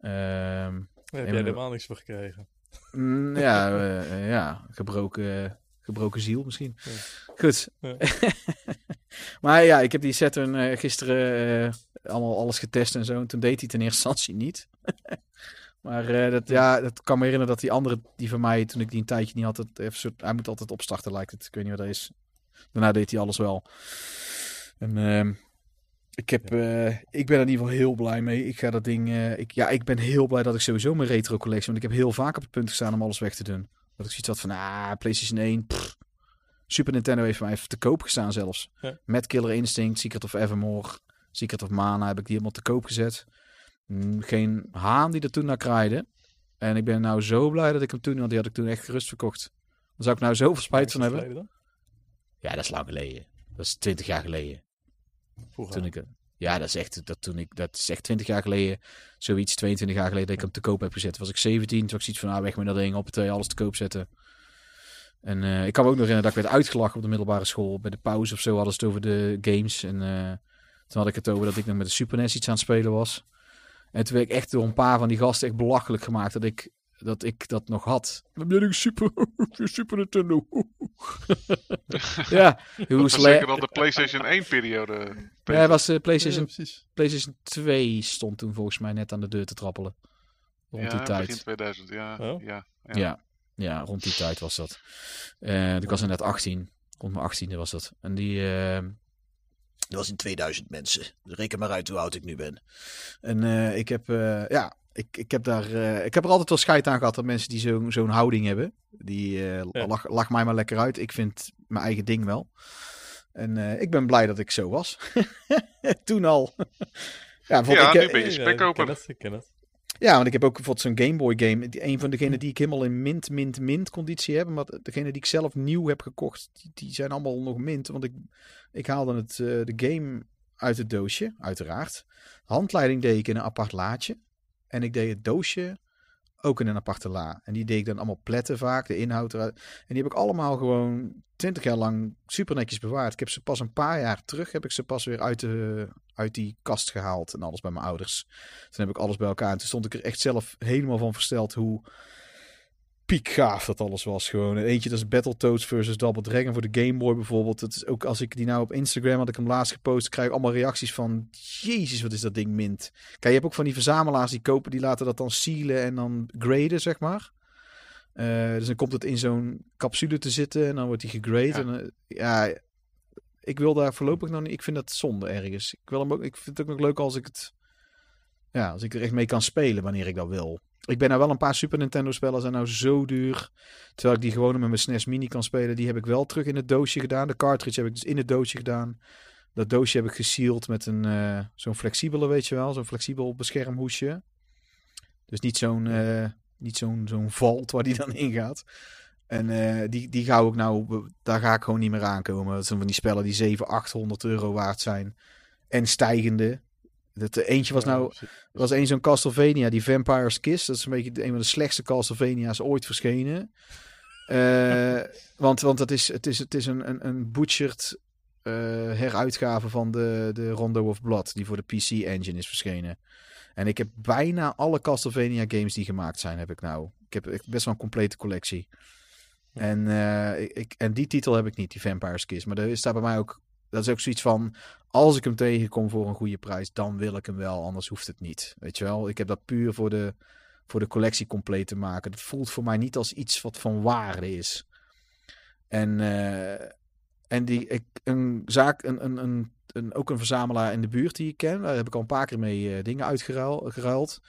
Ehm, Daar heb jij maar- helemaal niks voor gekregen. mm, ja, eh, ja, gebroken, gebroken ziel misschien. Ja. Goed. Ja. maar ja, ik heb die Saturn eh, gisteren eh, allemaal alles getest en zo. En toen deed hij in eerste instantie niet. maar dat, ja, dat kan me herinneren dat die andere, die van mij, toen ik die een tijdje niet had, het even soort, hij moet altijd opstarten lijkt het. Ik weet niet wat dat is. Daarna deed hij alles wel. En ehm, ik, heb, eh, ik ben er in ieder geval heel blij mee. Ik ga dat ding. eh, ik, ja, ik ben heel blij dat ik sowieso mijn retro collectie. Want ik heb heel vaak op het punt gestaan om alles weg te doen. Dat ik zoiets had van, ah, PlayStation 1. pff. Super Nintendo heeft mij even te koop gestaan zelfs. Ja. Met Killer Instinct, Secret of Evermore, Secret of Mana heb ik die helemaal te koop gezet. Mm, Geen haan die er toen naar kraaide. En ik ben nou zo blij dat ik hem toen, want die had ik toen echt gerust verkocht. Daar zou ik nou zoveel spijt van hebben. Ja, dat is lang geleden. Dat is 20 jaar geleden. Vroeger. Toen ik, ja, dat is echt, dat, toen ik, dat is echt 20 jaar geleden, zoiets, 22 jaar geleden, dat ik hem te koop heb gezet. Was ik 17, toen was ik zoiets van, ah, weg met dat ding, op het alles te koop zetten. En eh, ik kan ook nog herinneren dat ik werd uitgelachen op de middelbare school. Bij de pauze of zo hadden ze het over de games. En eh, toen had ik het over dat ik nog met de Super NES iets aan het spelen was. En toen werd ik echt door een paar van die gasten echt belachelijk gemaakt dat ik dat, ik dat nog had. Dan ben ik Super, Super Nintendo. ja, hoe Dat was zeker dan de PlayStation 1-periode. Ja, hij was de Ja, PlayStation. PlayStation 2 stond toen volgens mij net aan de deur te trappelen. Rond ja, die tijd. begin 2000, ja. Oh. ja, ja. Ja. ja, rond die tijd was dat. Eh ik was er net 18. Rond mijn 18e was dat. En die. dat was in 2000 mensen. Dus reken maar uit hoe oud ik nu ben. En eh, ik heb. eh, ja, ik, ik, heb daar, eh, ik heb er altijd wel scheid aan gehad dat mensen die zo- zo'n houding hebben. Die eh Ja. lach, lach mij maar lekker uit. Ik vind mijn eigen ding wel. En eh, ik ben blij dat ik zo was. Toen al. Ja, Ja, ik, nu ben je Ja, spek ik ken open. het, ik ken het. Ja, want ik heb ook bijvoorbeeld zo'n Game Boy game. Die, een van degenen die ik helemaal in mint, mint, mint conditie heb. Maar degene die ik zelf nieuw heb gekocht, die, die zijn allemaal nog mint. Want ik, ik haalde het, eh, de game uit het doosje, uiteraard. Handleiding deed ik in een apart laadje. En ik deed het doosje ook in een aparte la. En die deed ik dan allemaal pletten vaak, de inhoud eruit. En die heb ik allemaal gewoon twintig jaar lang super netjes bewaard. Ik heb ze pas een paar jaar terug, heb ik ze pas weer uit, de, uit die kast gehaald. En alles bij mijn ouders. Toen heb ik alles bij elkaar. En toen stond ik er echt zelf helemaal van versteld hoe piekgaaf dat alles was. Gewoon eentje, dat is Battletoads versus Double Dragon voor de Game Boy bijvoorbeeld. Dat is ook als ik die nou op Instagram had ik hem laatst gepost, krijg ik allemaal reacties van Jezus, wat is dat ding mint. Kijk, je hebt ook van die verzamelaars die kopen, die laten dat dan sealen en dan graden, zeg maar. Eh, dus dan komt het in zo'n capsule te zitten en dan wordt die gegrade. Ja. En, eh, ja, ik wil daar voorlopig nog niet. Ik vind dat zonde ergens. Ik, wil hem ook, ik vind het ook nog leuk als ik het. Ja, als ik er echt mee kan spelen wanneer ik dat wil. Ik ben nou wel een paar Super Nintendo spellen zijn nou zo duur. Terwijl ik die gewoon met mijn SNES Mini kan spelen. Die heb ik wel terug in het doosje gedaan. De cartridge heb ik dus in het doosje gedaan. Dat doosje heb ik gesealed met een eh, zo'n flexibele, weet je wel. Zo'n flexibel beschermhoesje. Dus niet zo'n eh, niet zo'n zo'n vault waar die dan in gaat. En eh, die, die ga ik nou, daar ga ik gewoon niet meer aankomen. Dat zijn van die spellen die 700, 800 euro waard zijn. En stijgende. Dat, eh, eentje was nou, was één zo'n Castlevania, die Vampire's Kiss. Dat is een beetje een van de slechtste Castlevania's ooit verschenen. Eh, want want het is, het is, het is een, een, een butchered eh, heruitgave van de, de Rondo of Blood, die voor de PC Engine is verschenen. En ik heb bijna alle Castlevania games die gemaakt zijn, heb ik nou. Ik heb best wel een complete collectie. En, ik, ik- en die titel heb ik niet, die Vampire's Kiss. Maar er staat bij mij ook, dat is ook zoiets van, als ik hem tegenkom voor een goede prijs, dan wil ik hem wel, anders hoeft het niet. Weet je wel, ik heb dat puur voor de, voor de collectie compleet te maken. Dat voelt voor mij niet als iets wat van waarde is. En, eh, en die, ik, een zaak, een, een, een, een, ook een verzamelaar in de buurt die ik ken, daar heb ik al een paar keer mee eh, dingen uitgeruild.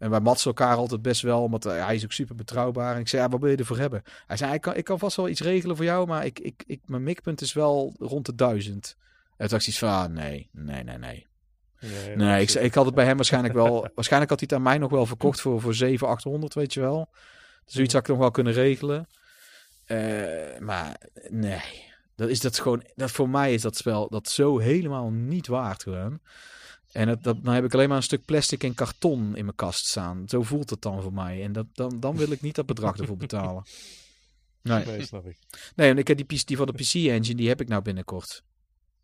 En wij matsen elkaar altijd best wel, want eh, hij is ook super betrouwbaar. En ik zei, ja, wat wil je ervoor hebben? Hij zei, ik kan, ik kan vast wel iets regelen voor jou, maar ik, ik, ik, mijn mikpunt is wel rond de duizend. En toen dacht ik van, ah, nee, nee, nee, nee. Nee, Nee, ik, ik had het bij hem waarschijnlijk wel. waarschijnlijk had hij het aan mij nog wel verkocht voor, voor 700, 800, weet je wel. Dus zoiets had ik nog wel kunnen regelen. Eh, maar nee. Dat is dat gewoon. Dat voor mij is dat spel dat zo helemaal niet waard gewoon. En dat, dat, dan heb ik alleen maar een stuk plastic en karton in mijn kast staan. Zo voelt het dan voor mij. En dat, dan, dan wil ik niet dat bedrag ervoor betalen. Nee. Nee, snap ik. Nee, en ik heb die, PC die van de PC Engine, die heb ik nou binnenkort.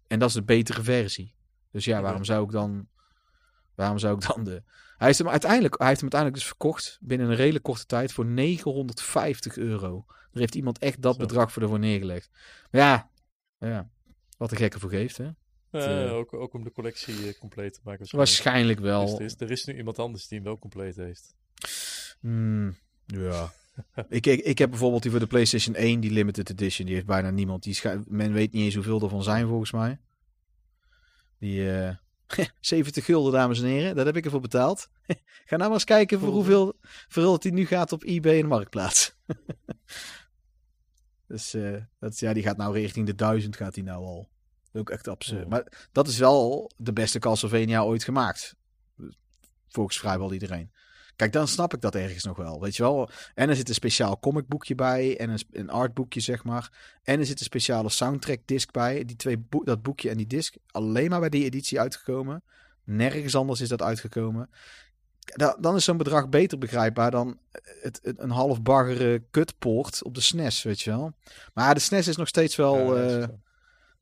En dat is de betere versie. Dus ja, Ja. waarom zou ik dan... Waarom zou ik dan de... Hij, is hem uiteindelijk, hij heeft hem uiteindelijk dus verkocht binnen een redelijk korte tijd voor 950 euro. Er heeft iemand echt dat Zo. bedrag voor ervoor neergelegd. Maar ja, ja, wat de gekke voor geeft, hè? Eh, eh, ook, ook om de collectie eh, compleet te maken. Waarschijnlijk wel. er, is, er is nu iemand anders die hem wel compleet heeft. Hmm, ja. ik, ik, ik heb bijvoorbeeld die voor de PlayStation 1, die limited edition. Die heeft bijna niemand. Die men weet niet eens hoeveel er van zijn, volgens mij. Die eh 70 gulden, dames en heren. Daar heb ik ervoor betaald. Ga nou maar eens kijken voor hoeveel, voor hoeveel die nu gaat op eBay en Marktplaats. dus dat, ja, die gaat nou richting de 1000 gaat die nou al. Ook echt absurd. Ja. Maar dat is wel de beste Castlevania ooit gemaakt. Volgens vrijwel iedereen. Kijk, dan snap ik dat ergens nog wel. Weet je wel? En er zit een speciaal comicboekje bij. En een, artboekje, zeg maar. En er zit een speciale soundtrack disc bij. Die twee dat boekje en die disc. Alleen maar bij die editie uitgekomen. Nergens anders is dat uitgekomen. Da- Dan is zo'n bedrag beter begrijpbaar dan het, het- een half baggere kutpoort op de SNES, weet je wel. Maar de SNES is nog steeds wel... Ja, dat is eh, zo.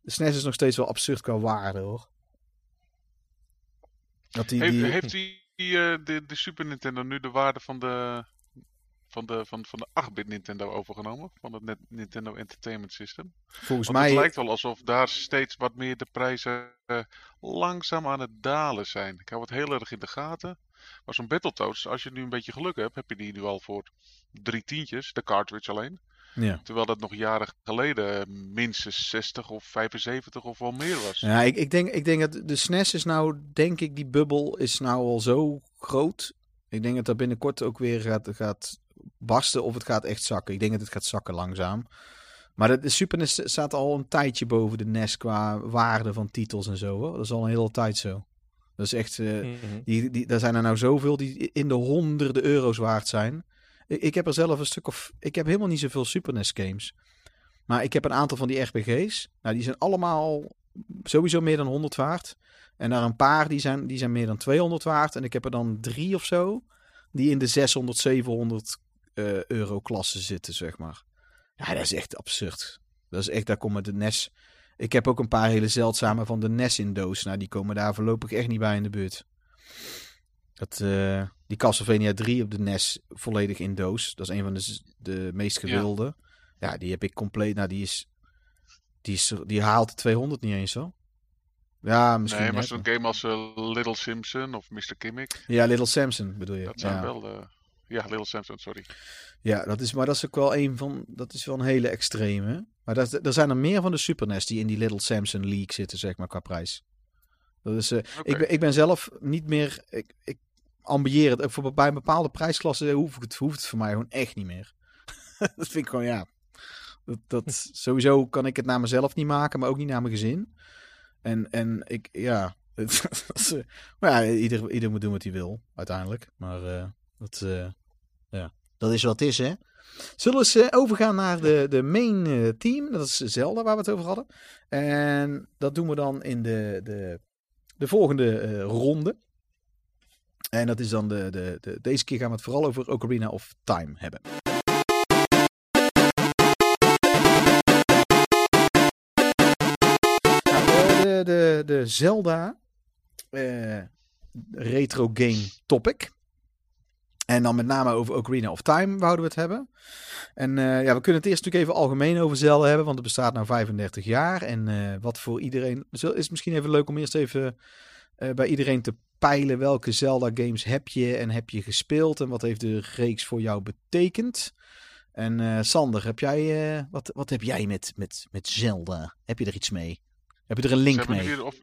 De SNES is nog steeds wel absurd qua waarde, hoor. Dat die, Heeft, die... heeft die, eh, de, de Super Nintendo nu de waarde van de, van de, van, van de 8-bit Nintendo overgenomen? Van het net- Nintendo Entertainment System? volgens Want mij... het lijkt wel alsof daar steeds wat meer de prijzen eh, langzaam aan het dalen zijn. Ik hou het heel erg in de gaten. Maar zo'n Battletoads, als je nu een beetje geluk hebt, heb je die nu al voor drie tientjes, de cartridge alleen. Ja. Terwijl dat nog jaren geleden eh, minstens 60 of 75 of wel meer was. Ja, ik, ik, denk, ik denk dat de SNES is nou, denk ik, die bubbel is nou al zo groot. Ik denk dat dat binnenkort ook weer gaat, gaat barsten of het gaat echt zakken. Ik denk dat het gaat zakken langzaam. Maar de, de Super NES staat al een tijdje boven de NES qua waarde van titels en zo. Hoor. Dat is al een hele tijd zo. Dat is echt, eh, Mhm. die, die, daar zijn er nou zoveel die in de honderden euro's waard zijn. Ik, heb er zelf een stuk of, ik heb helemaal niet zoveel Super NES games. Maar ik heb een aantal van die RPG's. Nou, die zijn allemaal sowieso meer dan 100 waard. En daar een paar die zijn, die zijn meer dan 200 waard. En ik heb er dan drie of zo die in de 600, 700 eh, euro klasse zitten, zeg maar. Ja, dat is echt absurd. Dat is echt, daar komen de NES. Ik heb ook een paar hele zeldzame van de NES in doos. Nou, die komen daar voorlopig echt niet bij in de buurt. Dat, eh, die Castlevania 3 op de NES volledig in doos. Dat is een van de, de meest gewilde. Ja. die heb ik compleet. Nou, die is. Die, is, die haalt de 200 niet eens hoor. Ja, misschien. nee, maar zo'n game als eh, Little Simpson of Mr. Kimmick, Ja, Little Samson bedoel je. dat zijn ja. wel... eh, ja, Little Simpson, sorry. Ja, dat is, maar dat is ook wel een van. Dat is wel een hele extreme. Maar dat, er zijn er meer van de Super NES die in die Little Samson League zitten, zeg maar, qua prijs. Dat is, Oké. ik, ben, ik ben zelf niet meer. Ik, ik ambieer het. Voor, bij een bepaalde prijsklasse hoeft het, hoeft het voor mij gewoon echt niet meer. dat vind ik gewoon, ja. Dat, dat, sowieso kan ik het naar mezelf niet maken, maar ook niet naar mijn gezin. En, en ik, ja. het- is, eh, maar ja, ieder, ieder moet doen wat hij wil, uiteindelijk. Maar eh, dat, ja. dat is wat het is, hè. Zullen we eens overgaan naar de, de main team. Dat is Zelda, waar we het over hadden. En dat doen we dan in de, de, de volgende eh, ronde. En dat is dan de, de, de, deze keer gaan we het vooral over Ocarina of Time hebben. Nou, de, de, de Zelda eh, retro game topic. En dan met name over Ocarina of Time wouden we het hebben. En eh, ja, we kunnen het eerst natuurlijk even algemeen over Zelda hebben, want het bestaat nu 35 jaar. En eh, wat voor iedereen... Is het misschien even leuk om eerst even eh, bij iedereen te peilen welke Zelda games heb je en heb je gespeeld en wat heeft de reeks voor jou betekend. En Sander, heb jij, wat, wat heb jij met, met, met Zelda? Heb je er iets mee? Heb je er een link mee? of-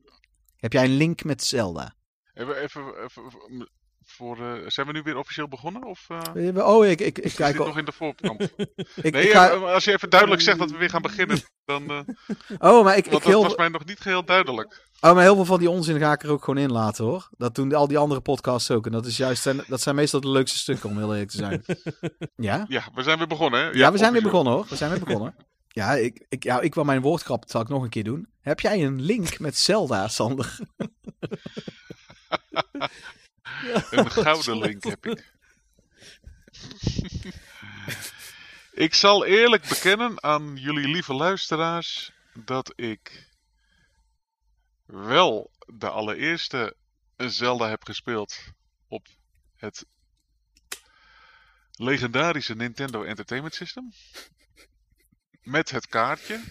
Heb jij een link met Zelda? Even, even, even voor, eh, zijn we nu weer officieel begonnen? Of eh, Eh, Oh, ik, ik, ik kijk al. nog in de voorkant? Ik, Nee, ik ga, als je even duidelijk zegt dat we weer gaan beginnen, dan... eh, oh, maar ik, ik dat heel, was mij nog niet heel duidelijk. Oh, maar heel veel van die onzin ga ik er ook gewoon in laten hoor. Dat doen al die andere podcasts ook. En dat, is juist, zijn- dat zijn meestal de leukste stukken om heel eerlijk te zijn. Ja? Ja, we zijn weer begonnen, hè? Ja, we zijn weer begonnen hoor. We zijn weer begonnen. Ja, ik, ik, ja, ik wil mijn woordgrap, dat zal ik nog een keer doen. Heb jij een link met Zelda, Sander? Een gouden link heb ik. ik zal eerlijk bekennen aan jullie lieve luisteraars dat ik wel de allereerste Zelda heb gespeeld op het legendarische Nintendo Entertainment System. Met het kaartje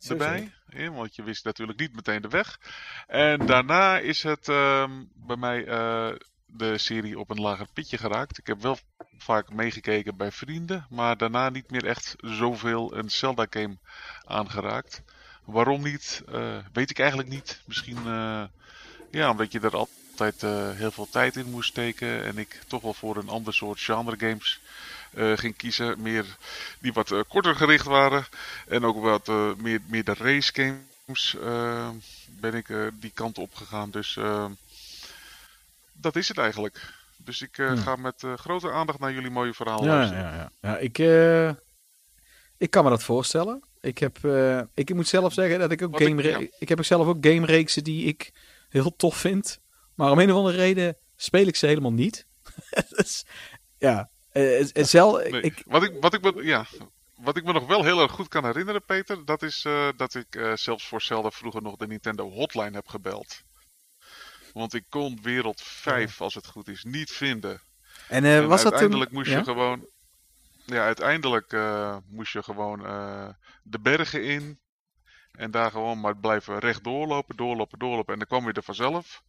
erbij. want je wist natuurlijk niet meteen de weg. En daarna is het ehm, bij mij eh, de serie op een lager pitje geraakt. Ik heb wel vaak meegekeken bij vrienden, maar daarna niet meer echt zoveel een Zelda game aangeraakt. Waarom niet, eh, weet ik eigenlijk niet. Misschien eh, ja, omdat je er altijd heel veel tijd in moest steken. En ik toch wel voor een ander soort genre games ging kiezen. Meer die wat eh, korter gericht waren. En ook wat eh, meer, meer de race games eh, ben ik eh, die kant op gegaan. Dus eh, dat is het eigenlijk. Dus ik eh, ga met eh, grote aandacht naar jullie mooie verhaal Ja, luisteren. ja, ja. ja ik, eh, ik kan me dat voorstellen. Ik, heb, eh, ik moet zelf zeggen dat ik ook Wat ik- game... ja. ik, heb ook zelf ook game reeksen die ik heel tof vind. Maar om een of andere reden speel ik ze helemaal niet. dus, ja, eh, eh, Zel, Nee, ik, wat, ik, wat, ik me, ja, wat ik me nog wel heel erg goed kan herinneren, Peter, dat is eh, dat ik eh, zelfs voor Zelda vroeger nog de Nintendo Hotline heb gebeld. Want ik kon wereld 5, als het goed is, niet vinden. en eh, en was dat toen... uiteindelijk moest ja? je gewoon. Ja, uiteindelijk eh, moest je gewoon eh, de bergen in. En daar gewoon maar blijven recht doorlopen, doorlopen, doorlopen. En dan kwam je er vanzelf.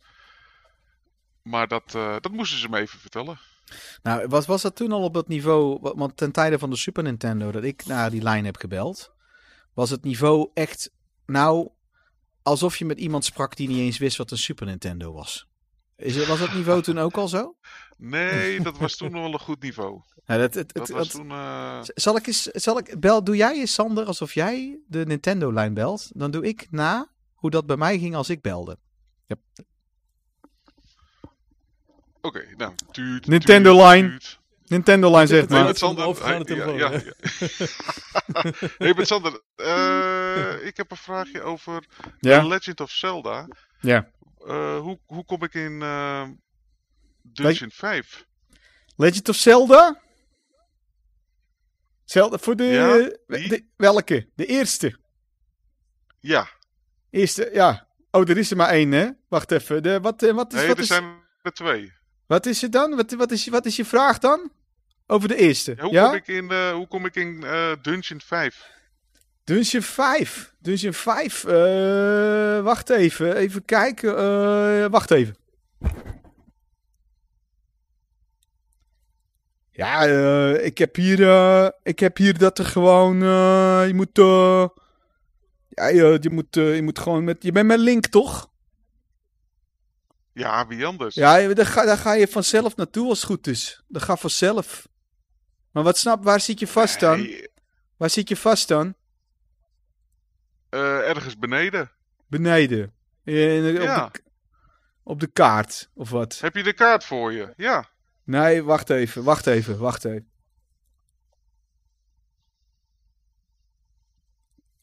Maar dat, eh, dat moesten ze me even vertellen. Nou, was, was dat toen al op dat niveau... wa- Want ten tijde van de Super Nintendo dat ik naar die lijn heb gebeld... Was het niveau echt... Nou, alsof je met iemand sprak die niet eens wist wat een Super Nintendo was. Is was dat niveau toen ook al zo? Nee, dat was toen nog wel een goed niveau. Nou, dat, het, Dat het, was het- toen. eh, Zal ik eens, zal ik, bel, doe jij eens Sander alsof jij de Nintendo-lijn belt? Dan doe ik na hoe dat bij mij ging als ik belde. Oké, nou. Nintendo Line. Nintendo Line zegt Hey, maar. Sander. het ja, telefoon, ja, ja. hey, Sander. eh, ik heb een vraagje over Ja, The Legend of Zelda. ja. Eh, hoe, hoe kom ik in eh, Dungeon 5? Legend of Zelda? Zelda voor de, Ja, die? de- Welke? De eerste. Ja, Eerste, ja. Oh, er is er maar één, hè? Wacht even. De, wat, wat, is, nee, wat, er is, zijn er twee. Wat is het dan? Wat, wat, is, wat is je vraag dan? Over de eerste. Ja, hoe, ja? Kom ik in, eh, hoe kom ik in eh, Dungeon 5? Dungeon 5. Dungeon 5. eh, wacht even. Even kijken. wacht even. Ja, ik, heb hier, ik heb hier dat er gewoon. je moet. ja, je, je, moet, je moet gewoon met. Je bent met Link toch? Ja, wie anders? Ja, daar ga, daar ga je vanzelf naartoe als het goed is. Dat gaat vanzelf. Maar wat snap, waar zit je vast dan? Nee, Waar zit je vast dan? eh, ergens beneden. Beneden. In, op, Ja. de, op de kaart, of wat? Heb je de kaart voor je? Ja. Nee, wacht even, wacht even, wacht even.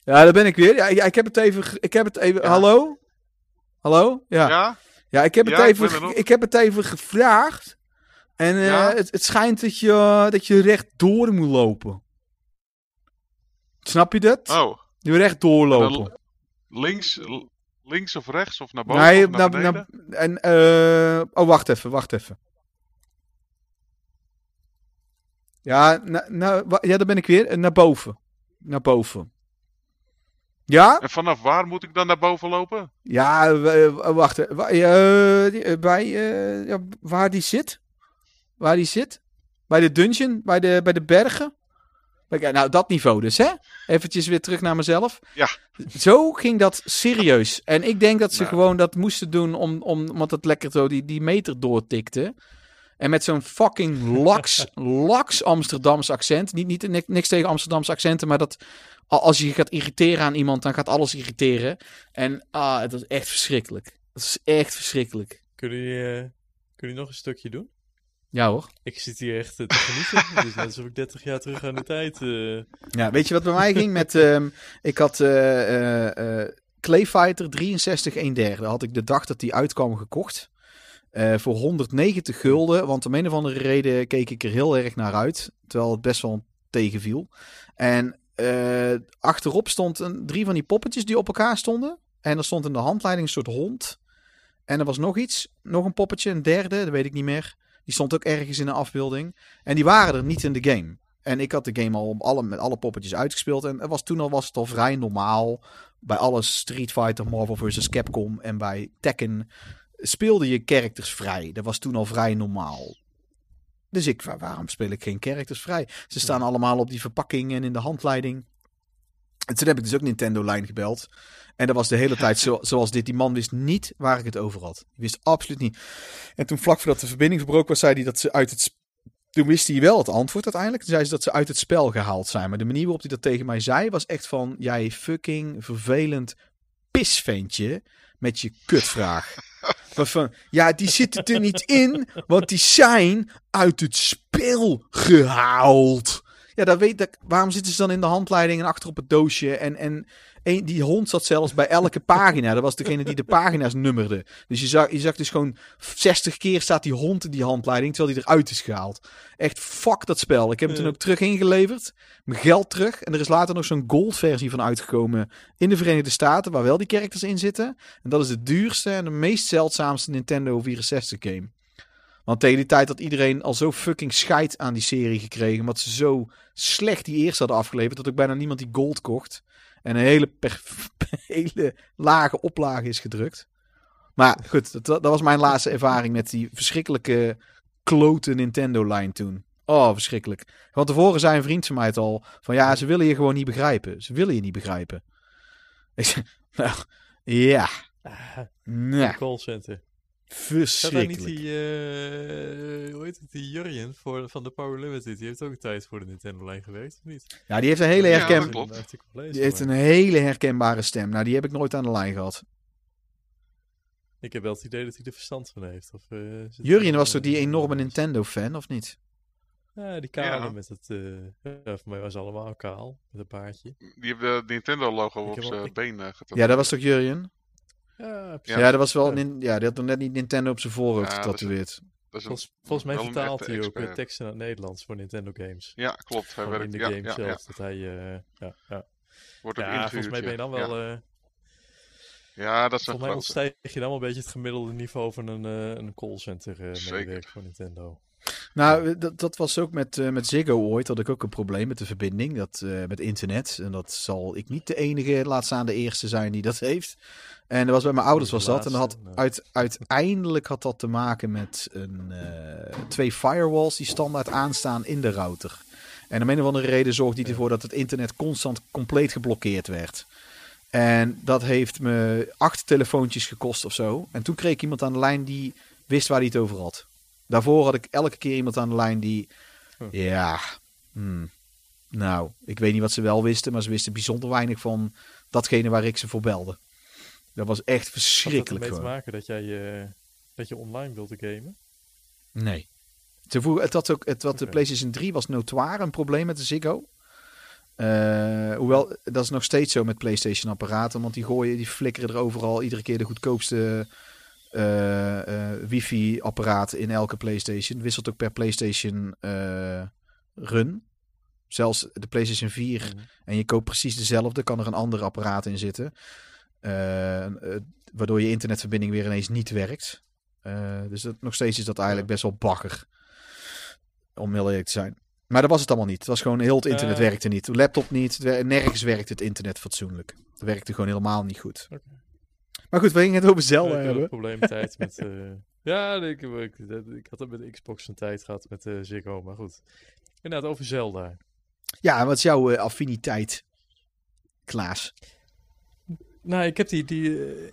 Ja, daar ben ik weer. Ja, ik, heb het even. Ik heb het even. Ja. Hallo? Hallo? Ja. ja. Ja? ik, heb het Ja, even, ik heb het even gevraagd. En eh, Ja? het, het schijnt dat je, dat je rechtdoor moet lopen. Snap je dat? Oh. Je moet recht doorlopen. Links, links of rechts of naar boven Nee, of naar naar, beneden? naar, en, eh, oh, wacht even, wacht even. Ja, wa- ja, daar ben ik weer. Eh, Naar boven. Naar boven. Ja? En vanaf waar moet ik dan naar boven lopen? Ja, wacht. eh, eh, eh, bij, ja, waar die zit? Waar die zit? Bij de dungeon? Bij de, bij de bergen? Nou, dat niveau dus, hè? Eventjes weer terug naar mezelf. Ja. Zo ging dat serieus. En ik denk dat ze Nou. gewoon dat moesten doen om, om, omdat het lekker zo die, die meter doortikte. En met zo'n fucking laks, laks Amsterdams accent. Niet, niet, ni- niks tegen Amsterdamse accenten, maar dat als je gaat irriteren aan iemand, dan gaat alles irriteren. En ah, het was echt verschrikkelijk. Het is echt verschrikkelijk. Kunnen jullie, eh, kunnen jullie nog een stukje doen? Ja hoor. Ik zit hier echt eh, te genieten. Is net alsof ik 30 jaar terug aan de tijd... eh, Ja, weet je wat bij mij ging? Met, ehm, ik had eh, Clayfighter 63 1 derde. Had ik de dag dat die uitkwam gekocht. Eh, voor 190 gulden. Want om een of andere reden keek ik er heel erg naar uit. Terwijl het best wel tegenviel. En eh, achterop stond een, drie van die poppetjes die op elkaar stonden. En er stond in de handleiding een soort hond. En er was nog iets. Nog een poppetje, een derde, dat weet ik niet meer. Die stond ook ergens in de afbeelding. En die waren er niet in de game. En ik had de game al alle, met alle poppetjes uitgespeeld. En was, toen al was het al vrij normaal. Bij alle Street Fighter, Marvel vs. Capcom en bij Tekken speelde je characters vrij. Dat was toen al vrij normaal. Dus ik, wa- waarom speel ik geen characters vrij? Ze staan allemaal op die verpakking en in de handleiding. En toen heb ik dus ook Nintendo-lijn gebeld. En dat was de hele tijd zo, zoals dit. Die man wist niet waar ik het over had. Die wist absoluut niet. En toen vlak voordat de verbinding verbroken was, zei hij dat ze uit het... Toen wist hij wel het antwoord uiteindelijk. Toen zei ze dat ze uit het spel gehaald zijn. Maar de manier waarop hij dat tegen mij zei, was echt van... Jij fucking vervelend pisventje met je kutvraag. Ja, die zitten er niet in, want die zijn uit het spel gehaald. Ja, dat weet dat, waarom zitten ze dan in de handleiding en achter op het doosje? En, en een, die hond zat zelfs bij elke pagina. Dat was degene die de pagina's nummerde. Dus je zag, je zag dus gewoon 60 keer staat die hond in die handleiding, terwijl die eruit is gehaald. Echt fuck dat spel. Ik heb hem toen ook terug ingeleverd. Mijn geld terug. En er is later nog zo'n gold versie van uitgekomen in de Verenigde Staten, waar wel die characters in zitten. En dat is de duurste en de meest zeldzaamste Nintendo 64 game. Want tegen die tijd had iedereen al zo fucking scheid aan die serie gekregen. Omdat ze zo slecht die eerste hadden afgeleverd. Dat ook bijna niemand die gold kocht. En een hele, per- hele lage oplage is gedrukt. Maar goed, dat, dat was mijn laatste ervaring met die verschrikkelijke klote Nintendo-line toen. Oh, verschrikkelijk. Want tevoren zei een vriend van mij het al. Van ja, ze willen je gewoon niet begrijpen. Ze willen je niet begrijpen. Ik zei, nou, ja. ah, Nou, callcenter. Verschrikkelijk. niet die, eh, hoe heet het, die Jurjen voor, van de Power Limited, die heeft ook een tijd voor de Nintendo-lijn gewerkt, of niet? Ja, die heeft een hele herken... Die heeft een hele herkenbare stem. Nou, die heb ik nooit aan de lijn gehad. Ik heb wel het idee dat hij er verstand van heeft. Of, eh, Jurjen was toch die eh, enorme iets? Nintendo-fan, of niet? Ja, die kale Ja. met het... eh ja, voor mij was allemaal kaal. Met een baardje. Die heeft de Nintendo-logo op zijn ik- been uh, Ja, dat was toch Jurjen? Ja, Ja. precies. Ja, dat was wel. Ja. nin- Ja, die had nog net niet Nintendo op zijn voorhoofd Ja, getatoeëerd. Volgens, volgens mij vertaalt hij ook teksten naar het Nederlands voor Nintendo games. Ja, klopt. Hij werkt in de ja, game ja, zelf. ja. Dat hij... eh, ja, ja. Wordt ook ja, ingehuurd, volgens mij ben je dan wel... Ja, eh, Ja, dat is een volgens mij ontstijg je dan wel een beetje het gemiddelde niveau van een, eh, een callcenter medewerker voor Nintendo. Nou, dat, dat was ook met, eh, met Ziggo ooit. Had ik ook een probleem met de verbinding. Dat, eh, met internet. En dat zal ik niet de enige, laat staan de eerste zijn die dat heeft. En dat was bij mijn ouders was dat. En dat had uit, uiteindelijk had dat te maken met een, eh, twee firewalls die standaard aanstaan in de router. En om een of andere reden zorgde die ervoor dat het internet constant compleet geblokkeerd werd. En dat heeft me acht telefoontjes gekost of zo. En toen kreeg ik iemand aan de lijn die wist waar hij het over had. Daarvoor had ik elke keer iemand aan de lijn die... Ja, hmm, nou, ik weet niet wat ze wel wisten, maar ze wisten bijzonder weinig van datgene waar ik ze voor belde. Dat was echt Had dat verschrikkelijk ermee te maken dat jij eh, dat je online wilde gamen? Nee. Vroegen, het had ook, het, wat de. PlayStation 3 was notoire een probleem met de Ziggo. Eh, hoewel, dat is nog steeds zo met PlayStation apparaten, want die gooien, die flikkeren er overal iedere keer de goedkoopste eh, eh, wifi apparaat in elke PlayStation. Wisselt ook per PlayStation eh, run. Zelfs de PlayStation 4 Mhm. en je koopt precies dezelfde, kan er een ander apparaat in zitten. Waardoor je internetverbinding weer ineens niet werkt. Dus dat, nog steeds is dat eigenlijk best wel bakker. Om heel eerlijk te zijn. Maar dat was het allemaal niet. Het was gewoon heel het internet werkte niet. De laptop niet. Nergens werkte het internet fatsoenlijk. Het werkte gewoon helemaal niet goed. Maar goed, we gingen het over Zelda ik had hebben. een probleem tijd met... eh, ja, ik, ik, ik had het met de Xbox een tijd gehad met eh Ziggo, maar goed. Inderdaad, over Zelda. Ja, en wat is jouw eh, affiniteit, Klaas? Nou, ik heb die, die, eh,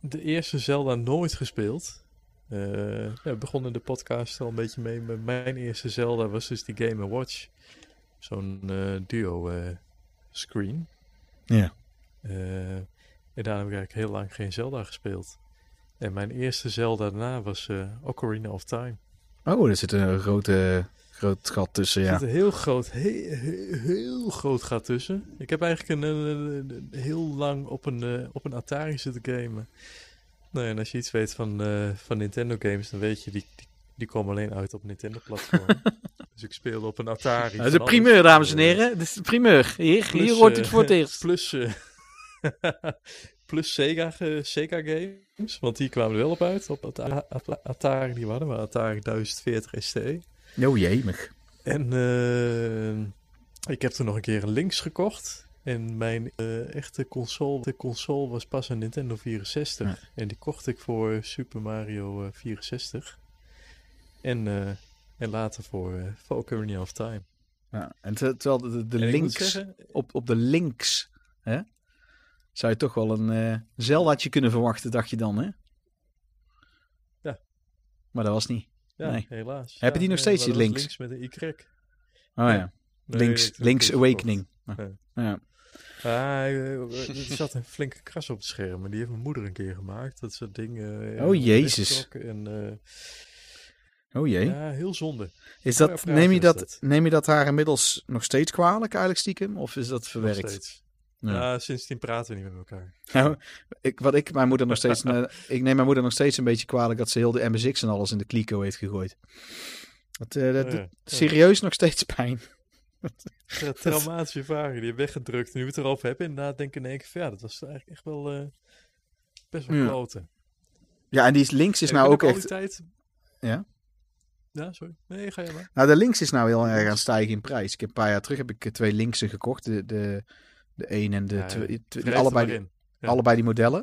de eerste Zelda nooit gespeeld. Eh, ja, we begonnen de podcast al een beetje mee. Met mijn eerste Zelda was dus die Game Watch. Zo'n eh, duo eh, screen. Ja. En daarna heb ik eigenlijk heel lang geen Zelda gespeeld. En mijn eerste Zelda daarna was eh Ocarina of Time. Oh, er zit een grote, groot gat tussen, Er ja. zit een heel groot, heel, heel, heel groot gat tussen. Ik heb eigenlijk een, een- een- een- heel lang op een, eh, op een Atari zitten gamen. Nou, en als je iets weet van, eh, van Nintendo games, dan weet je, die, die, die komen alleen uit op Nintendo-platform. dus ik speelde op een Atari. Dat is de primeur, dames en heren. Dit is de primeur. Hier, plus, hier hoort het voor het eerst. Plus, plus Sega, Sega games, want die kwamen er wel op uit. Op Ata- Ata- Atari die we hadden, maar Atari 1040 ST. Oh jemig. En eh, ik heb toen nog een keer een Lynx gekocht. En mijn eh, echte console, de console was pas een Nintendo 64. Ja. En die kocht ik voor Super Mario eh, 64. En, eh, en later voor, Ocarina of Time. Ja, en ter- terwijl de, de, En links, zeggen, op, op de links, hè, zou je toch wel een Zeldaatje kunnen verwachten, dacht je dan, hè? Ja. Maar dat was niet. ja, nee. helaas. Heb je die nog steeds, die was Lynx? met een Y. Oh ja. Nee, Links, links. Awakening. Ja. Ah, eh, er zat een flinke kras op het scherm. En die heeft mijn moeder een keer gemaakt. Dat soort dingen. eh, Oh, jezus. En, Oh jee. ja, heel zonde. is dat, neem, je dat, dat. neem je dat haar inmiddels nog steeds kwalijk, eigenlijk stiekem? Of is dat verwerkt? Ja. Ja. sindsdien praten we niet met elkaar. Nou, ik, wat ik mijn moeder nog steeds. eh, ik neem mijn moeder nog steeds een beetje kwalijk dat ze heel de MSX en alles in de kliko heeft gegooid. Dat, eh, dat Oh, ja. serieus nog steeds pijn. Traumatische ervaringen die je weggedrukt. Nu we het erover hebben, inderdaad denk ik in één keer ja, dat was eigenlijk echt wel best wel kloten. Ja, en die links is En nou ook echt. tijd... Ja? Ja, sorry. Nee, ga je maar. Nou, de links is nou heel erg aan stijgen in prijs. Ik heb een paar jaar terug heb ik twee linksen gekocht. De, de, de een en de Ja, twee. allebei, die. Ja. allebei die modellen.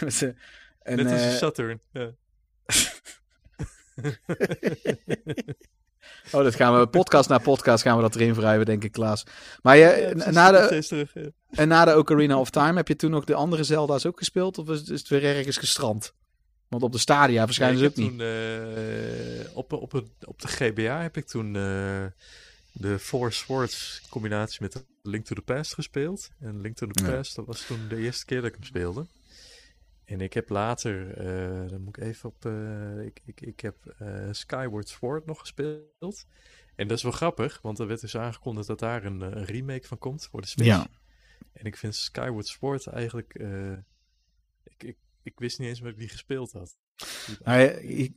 Dus, eh, en, Net als eh, Saturn. Ja. oh, dat gaan we podcast na podcast gaan we dat erin wrijven, denk ik, Klaas. Maar je, Ja, na, de, terug, en na de Ocarina of Time heb je toen nog de andere Zelda's ook gespeeld? Of is, is het weer ergens gestrand? Want op de Stadia verschijnen Nee, ze ook niet. Toen, eh, op, op, op de GBA heb ik toen eh, de Four Swords combinatie met Link to the Past gespeeld. En Link to the Ja. Past, dat was toen de eerste keer dat ik hem speelde. En ik heb later, eh, dan moet ik even op, eh, ik, ik, ik heb eh, Skyward Sword nog gespeeld. En dat is wel grappig, want er werd dus aangekondigd dat daar een, een remake van komt voor de Switch. Ja. En ik vind Skyward Sword eigenlijk, ik, ik, ik wist niet eens ik die gespeeld had. Nou,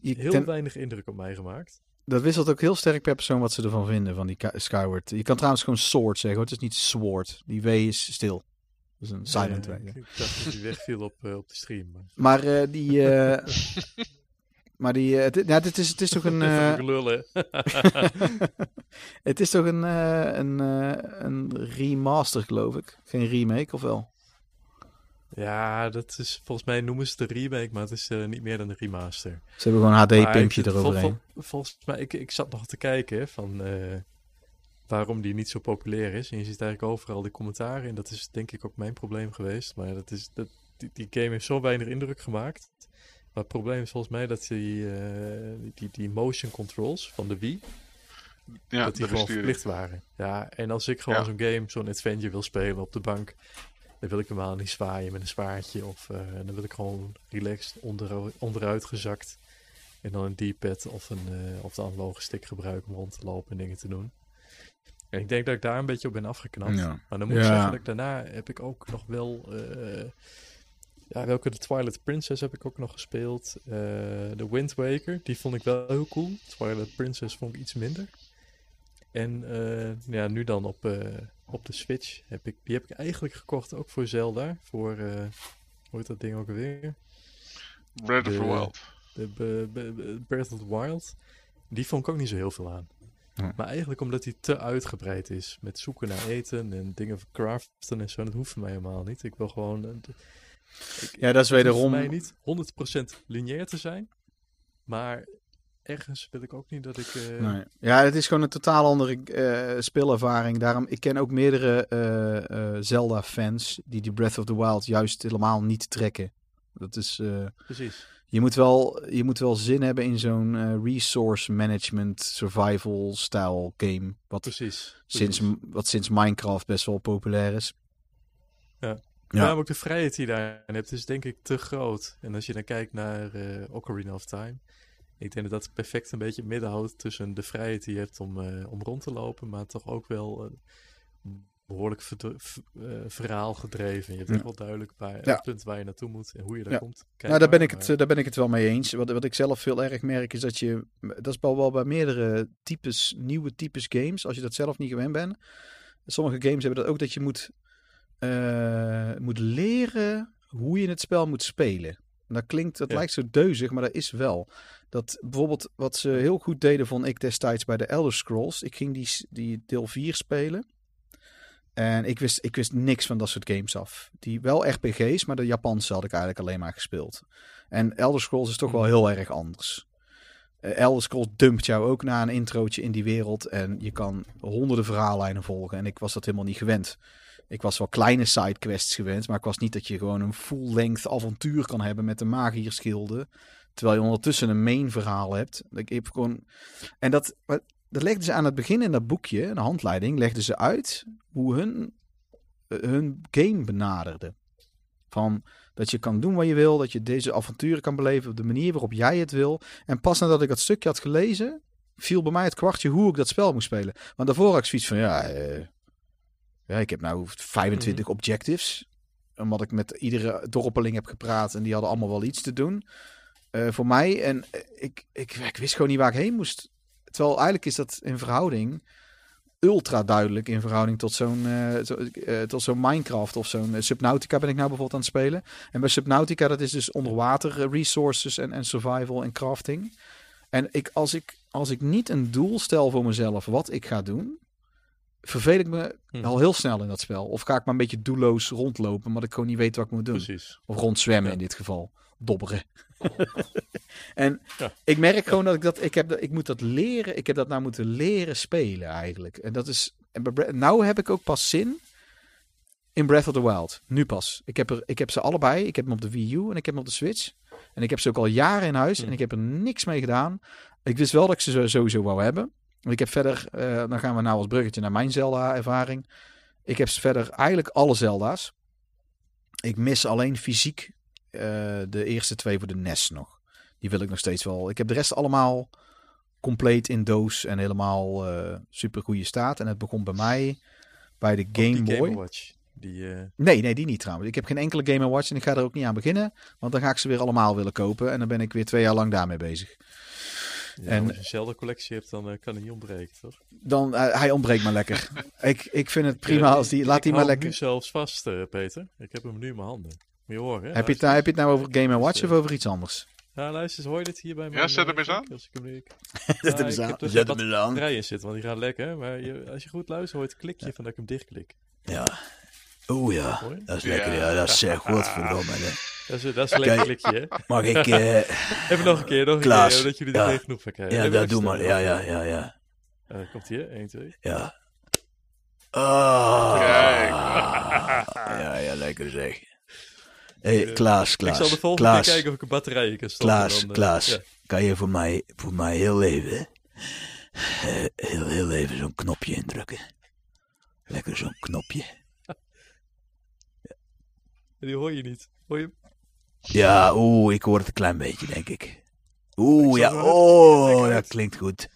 heel ten- weinig indruk op mij gemaakt. Dat wisselt ook heel sterk per persoon wat ze ervan vinden, van die Skyward. Je kan trouwens gewoon Sword zeggen, hoor. het is niet Sword. Die W is stil. Dat is een silent Ja, W. ik, dacht dat die wegviel op, eh, op de stream. Maar... Maar eh, die... eh, maar die... eh, het, is, het is toch een... Het is toch een, een, een remaster, geloof ik. Geen remake, of wel? Ja, dat is volgens mij noemen ze het een remake, maar het is eh, niet meer dan een remaster. Ze hebben gewoon een HD-pimpje vol- eroverheen. vol- volgens mij, ik, ik zat nog te kijken van eh, waarom die niet zo populair is. En je ziet eigenlijk overal die commentaren. En dat is denk ik ook mijn probleem geweest. Maar dat is, dat, die, die game heeft zo weinig indruk gemaakt. Maar het probleem is volgens mij dat die, eh, die, die motion controls van de Wii, Ja, dat die de gewoon verplicht waren. Ja, en als ik gewoon Ja. zo'n game, zo'n adventure wil spelen op de bank, dan wil ik helemaal niet zwaaien met een zwaardje. Of eh, dan wil ik gewoon relaxed onder, onderuit gezakt. En dan een D-pad of, een, eh, of de analoge stick gebruiken om rond te lopen en dingen te doen. En ik denk dat ik daar een beetje op ben afgeknapt. Ja. Maar dan moet ik Ja. zeggen dat ik daarna heb ik ook nog wel... eh, ja, welke? De Twilight Princess heb ik ook nog gespeeld. De Wind Waker, die vond ik wel heel cool. Twilight Princess vond ik iets minder. En ja, nu dan op, op de Switch heb ik... Die heb ik eigenlijk gekocht ook voor Zelda. Voor... eh hoe heet dat ding ook alweer? Breath of the Wild. De Be- Be- Be- Breath of the Wild. Die vond ik ook niet zo heel veel aan. Hm. Maar eigenlijk omdat hij te uitgebreid is. Met zoeken naar eten en dingen craften en zo. Dat hoeft voor mij helemaal niet. Ik wil gewoon... eh, ik- Ja, dat is het hoeft wederom... voor mij niet 100% lineair te zijn. Maar ergens wil ik ook niet dat ik... eh, Nee. Ja, het is gewoon een totaal andere eh, speelervaring. Daarom, ik ken ook meerdere eh, Zelda-fans die die Breath of the Wild juist helemaal niet trekken. Dat is, Precies. je, moet wel, je moet wel zin hebben in zo'n resource management survival style game. Wat Precies. sinds, precies. wat sinds Minecraft best wel populair is. Ja. Ja. Maar ook de vrijheid die je daarin hebt is denk ik te groot. En als je dan kijkt naar Ocarina of Time. Ik denk dat dat perfect een beetje het midden houdt tussen de vrijheid die je hebt om, eh, om rond te lopen. Maar toch ook wel een behoorlijk eh, verhaal gedreven. Je hebt Ja. echt wel duidelijk waar, Ja. het punt waar je naartoe moet en hoe je daar Ja. komt. nou, daar ben, ik maar- het, eh, daar ben ik het wel mee eens. Wat, wat ik zelf heel erg merk is dat je... Dat is wel, wel bij meerdere types, nieuwe types games. Als je dat zelf niet gewend bent. Sommige games hebben dat ook dat je moet, moet leren hoe je het spel moet spelen. En Dat klinkt, dat lijkt zo deuzig, maar dat is wel. Dat bijvoorbeeld wat ze heel goed deden, vond ik destijds bij de Elder Scrolls. Ik ging die, die deel 4 spelen. En ik wist, ik wist niks van dat soort games af. Die wel RPG's, maar de Japanse had ik eigenlijk alleen maar gespeeld. En Elder Scrolls is toch wel heel erg anders. Eh, Elder Scrolls dumpt jou ook na een introotje in die wereld. En je kan honderden verhaallijnen volgen. En ik was dat helemaal niet gewend. Ik was wel kleine sidequests gewend. Maar ik was niet dat je gewoon een full-length avontuur kan hebben met de magierschilden. Terwijl je ondertussen een main verhaal hebt. Ik heb gewoon... En dat, dat legden ze aan het begin in dat boekje, een handleiding, legden ze uit hoe hun, eh, hun game benaderde. Van dat je kan doen wat je wil, dat je deze avonturen kan beleven op de manier waarop jij het wil. En pas nadat ik dat stukje had gelezen, viel bij mij het kwartje hoe ik dat spel moest spelen. Want daarvoor had ik zoiets van, ja, eh, ja ik heb nou 25 objectives. Omdat ik met iedere dorpeling heb gepraat en die hadden allemaal wel iets te doen. Eh, voor mij. En eh, ik, ik, ik wist gewoon niet waar ik heen moest. Terwijl eigenlijk is dat in verhouding ultra duidelijk in verhouding tot zo'n eh, tot zo'n Minecraft of zo'n Subnautica ben ik nou bijvoorbeeld aan het spelen. En bij Subnautica dat is dus onderwater resources en, en survival en crafting. En ik, als, ik, als ik niet een doel stel voor mezelf wat ik ga doen, verveel ik me Hm. al heel snel in dat spel. Of ga ik maar een beetje doelloos rondlopen, omdat ik gewoon niet weet wat ik moet doen. Precies. Of rondzwemmen Ja. in dit geval. Dobberen. en Ja. ik merk gewoon dat ik dat, ik heb dat, ik moet dat leren. Ik heb dat nou moeten leren spelen eigenlijk. En dat is, en nou heb ik ook pas zin in Breath of the Wild. Nu pas. Ik heb, er, ik heb ze allebei. Ik heb hem op de Wii U en ik heb hem op de Switch. En ik heb ze ook al jaren in huis en ik heb er niks mee gedaan. Ik wist wel dat ik ze sowieso wou hebben. Ik heb verder, eh, dan gaan we nou als bruggetje naar mijn Zelda-ervaring. Ik heb verder eigenlijk alle Zelda's. Ik mis alleen fysiek de eerste twee voor de NES nog. Die wil ik nog steeds wel. Ik heb de rest allemaal compleet in doos en helemaal eh super goede staat. En het begon bij mij bij de Game Boy. Watch. Die, eh, Nee, nee, die niet trouwens. Ik heb geen enkele Game Watch en ik ga er ook niet aan beginnen. Want dan ga ik ze weer allemaal willen kopen. En dan ben ik weer twee jaar lang daarmee bezig. ja, En- als je een Zelda-collectie hebt, dan eh, kan het niet ontbreken, toch? Dan, eh, hij ontbreekt me lekker. ik, ik vind het prima als die... Laat ik die maar lekker... nu zelfs vast, eh, Peter. Ik heb hem nu in mijn handen. Horen? Heb je, het, nou- heb je het nou over Game Dus, Watch of over iets anders? Ja, luister eens, hoor je dit hier bij mij? Ja, zet hem eens aan. Als ik hem nu... Zet hem Ja, eens aan. dus Zet hem eens aan. batterijen zitten, want die gaan lekker. Maar je, als je goed luistert, hoor je het klikje van dat ik hem dichtklik. Ja. Oeh ja, dat is lekker. Ja, dat is uh, godverdomme. hè. Dat is, dat is een lekker klikje, hè? Mag ik... eh, Even nog een keer, nog een Klaas, keer, dat jullie er ja. genoeg van krijgen. ja, Even dat doe maar. Ja, ja, ja, ja. Eh, komt hier, 1, 2. Ja. Ah. Kijk. Ja, ja, lekker zeg. Hé, Eh, Klaas, Ik Klaas. zal de volgende Klaas, keer kijken of ik een batterij kan stoppen. Klaas, dan, eh, Klaas. ja. Kan je voor mij, voor mij heel even, eh, heel, heel even zo'n knopje indrukken? Lekker zo'n knopje. Die hoor je niet. Hoor je? Ja, oeh, ik hoor het een klein beetje, denk ik. Oeh, ja, oh, dat klinkt goed.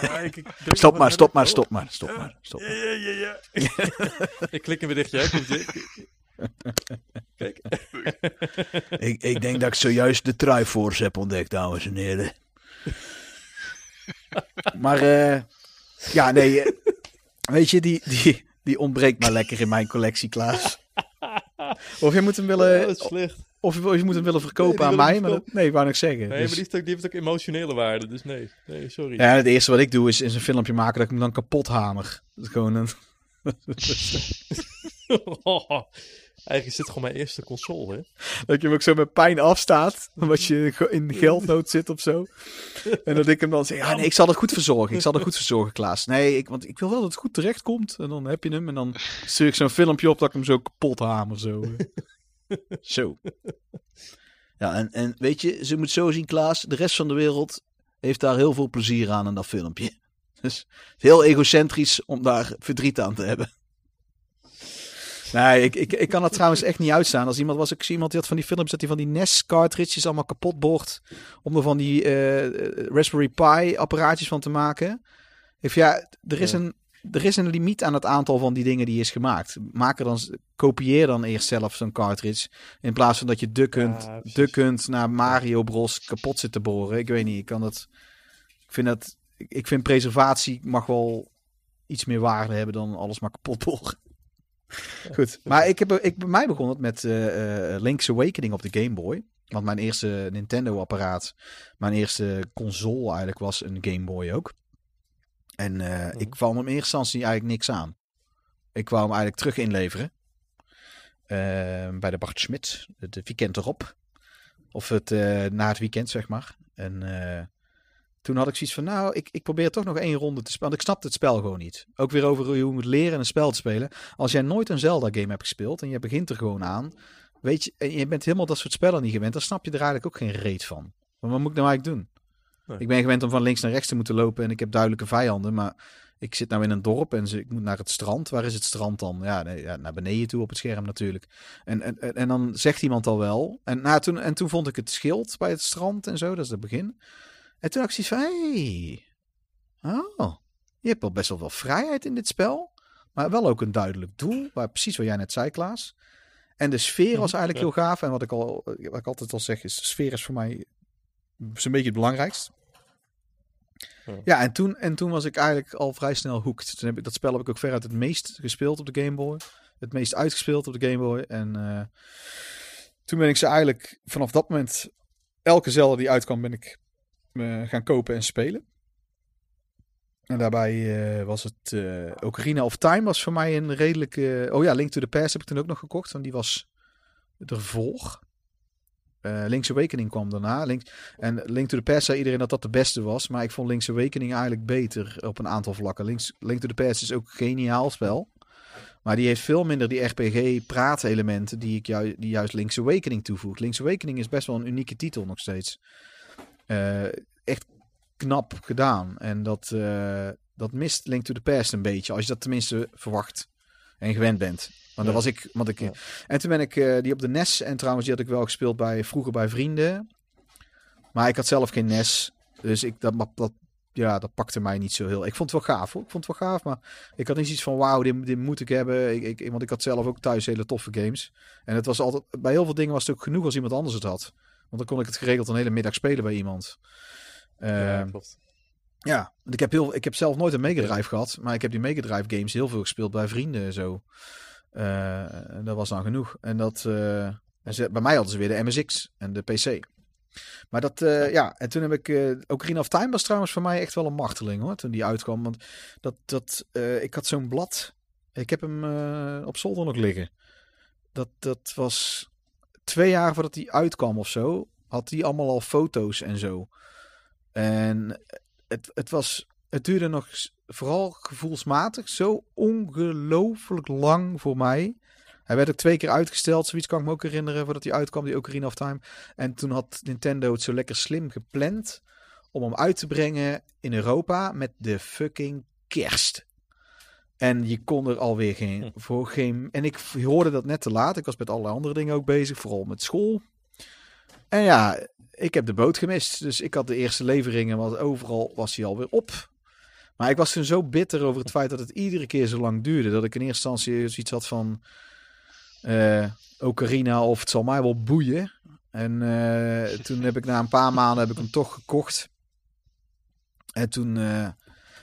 Ja, ik- ik druk Stop maar, stop maar, stop maar, stop maar, stop Ja, maar. ja, ja, ja. ik klik hem weer dicht, jij hier. Kijk. Ik, ik denk dat ik zojuist de Triforce heb ontdekt, dames en heren. Maar, eh, ja, nee, eh, weet je, die, die, die ontbreekt maar lekker in mijn collectie, Klaas. Of je moet hem Ja, willen, dat is slecht. of je, of je moet hem willen verkopen Nee, aan mij, maar dat, nee, wou ik zeggen. Nee, Dus- maar die heeft, ook, die heeft ook emotionele waarde, dus nee. Nee, sorry. Ja, het eerste wat ik doe is, is een filmpje maken dat ik hem dan kapot hamer. Dat is gewoon een... Eigenlijk is dit gewoon mijn eerste console, hè? Dat je hem ook zo met pijn afstaat. Omdat je in geldnood zit of zo. En dat ik hem dan zeg, ja nee, ik zal het goed verzorgen. Ik zal het goed verzorgen, Klaas. Nee, ik, want ik wil wel dat het goed terecht komt. En dan heb je hem. En dan stuur ik zo'n filmpje op dat ik hem zo kapot hamer. Zo. zo. Ja, en, en weet je, ze moet zo zien, Klaas. De rest van de wereld heeft daar heel veel plezier aan in dat filmpje. Dus heel egocentrisch om daar verdriet aan te hebben. Nee, ik, ik, ik kan dat trouwens echt niet uitstaan. Als iemand was, ik zie iemand die had van die films dat hij van die NES cartridges allemaal kapot boort. Om er van die eh, eh, Raspberry Pi apparaatjes van te maken. If, ja, er is, Ja. een, er is een limiet aan het aantal van die dingen die is gemaakt. Maak er dan, kopieer dan eerst zelf zo'n cartridge. In plaats van dat je de kunt, Ja, precies. de kunt naar Mario Bros kapot zit te boren. Ik weet niet, ik kan dat. Ik vind dat. Ik ik vind preservatie mag wel iets meer waarde hebben dan alles maar kapot boren. Goed, maar ik heb, ik, bij mij begon het met eh, Link's Awakening op de Game Boy. Want mijn eerste Nintendo-apparaat, mijn eerste console eigenlijk was een Game Boy ook. En eh, ik kwam hem in eerste instantie eigenlijk niks aan. Ik kwam hem eigenlijk terug inleveren. Eh, bij de Bart Schmidt, het weekend erop. Of het, na het weekend, zeg maar. En toen had ik zoiets van, nou, ik, ik probeer toch nog één ronde te spelen. Want ik snapte het spel gewoon niet. Ook weer over hoe je moet leren een spel te spelen. Als jij nooit een Zelda-game hebt gespeeld en je begint er gewoon aan, weet je, en je bent helemaal dat soort spellen niet gewend, dan snap je er eigenlijk ook geen reet van. Maar wat moet ik nou eigenlijk doen? Nee. Ik ben gewend om van links naar rechts te moeten lopen en ik heb duidelijke vijanden, maar ik zit nou in een dorp en ze, ik moet naar het strand. Waar is het strand dan? Ja, naar beneden toe op het scherm natuurlijk. En, en, en, en dan zegt iemand al wel. En, nou, toen, en toen vond ik het schild bij het strand en zo, dat is het begin. En toen had ik van, hey, oh, je hebt wel best wel veel vrijheid in dit spel. Maar wel ook een duidelijk doel. Waar, precies wat jij net zei, Klaas. En de sfeer was eigenlijk heel gaaf. En wat ik, al, wat ik altijd al zeg is, de sfeer is voor mij zo'n beetje het belangrijkst. Ja. En toen, en toen was ik eigenlijk al vrij snel hooked. Toen heb ik, dat spel heb ik ook veruit het meest gespeeld op de Game Boy. Het meest uitgespeeld op de Game Boy. En eh, toen ben ik ze eigenlijk vanaf dat moment... Elke Zelda die uitkwam ben ik gaan kopen en spelen. En daarbij eh, was het eh Ocarina of Time was voor mij een redelijke... oh ja, Link to the Past heb ik toen ook nog gekocht. Want die was ervoor. Eh Link's Awakening kwam daarna. Link, en Link to the Past zei iedereen dat dat de beste was. Maar ik vond Link's Awakening eigenlijk beter op een aantal vlakken. Link's, Link to the Past is ook een geniaal spel. Maar die heeft veel minder die RPG-praatelementen die, ik die juist Link's Awakening toevoegt. Link's Awakening is best wel een unieke titel nog steeds. Eh, echt knap gedaan. En dat, eh, dat mist Link to the Past een beetje. Als je dat tenminste verwacht en gewend bent. Want Ja. dat was ik, want ik Ja. En toen ben ik eh, die op de NES, en trouwens die had ik wel gespeeld bij, vroeger bij vrienden. Maar ik had zelf geen NES, dus ik, dat, dat, ja, dat pakte mij niet zo heel. Ik vond het wel gaaf hoor, ik vond het wel gaaf, maar ik had niet zoiets van wauw, dit, dit moet ik hebben. Ik, ik, want ik had zelf ook thuis hele toffe games. En het was altijd, bij heel veel dingen was het ook genoeg als iemand anders het had. Want dan kon ik het geregeld een hele middag spelen bij iemand. ja, Ehm, klopt. ja, want ik heb, heel, ik heb zelf nooit een Mega Drive gehad. Maar ik heb die Mega Drive games heel veel gespeeld bij vrienden en zo. En dat was dan genoeg. En dat, eh, en ze, bij mij hadden ze weer de MSX en de PC. Maar dat, eh, ja, en toen heb ik, eh Ocarina of Time was trouwens voor mij echt wel een marteling hoor, toen die uitkwam. Want dat, dat, ik had zo'n blad, ik heb hem op zolder nog liggen. Dat, dat was twee jaar voordat die uitkwam of zo, had die allemaal al foto's en zo. En het, het was, het duurde nog vooral gevoelsmatig zo ongelooflijk lang voor mij. Hij werd ook twee keer uitgesteld, zoiets kan ik me ook herinneren, voordat hij uitkwam, die Ocarina of Time. En toen had Nintendo het zo lekker slim gepland om hem uit te brengen in Europa met de fucking kerst. En je kon er alweer geen, Hm. voor geen... En ik hoorde dat net te laat. Ik was met allerlei andere dingen ook bezig, vooral met school. En ja, ik heb de boot gemist. Dus ik had de eerste leveringen, want overal was hij alweer op. Maar ik was toen zo bitter over het feit dat het iedere keer zo lang duurde. Dat ik in eerste instantie zoiets had van... eh Ocarina of het zal mij wel boeien. En eh, toen heb ik na een paar maanden heb ik hem toch gekocht. En toen... eh,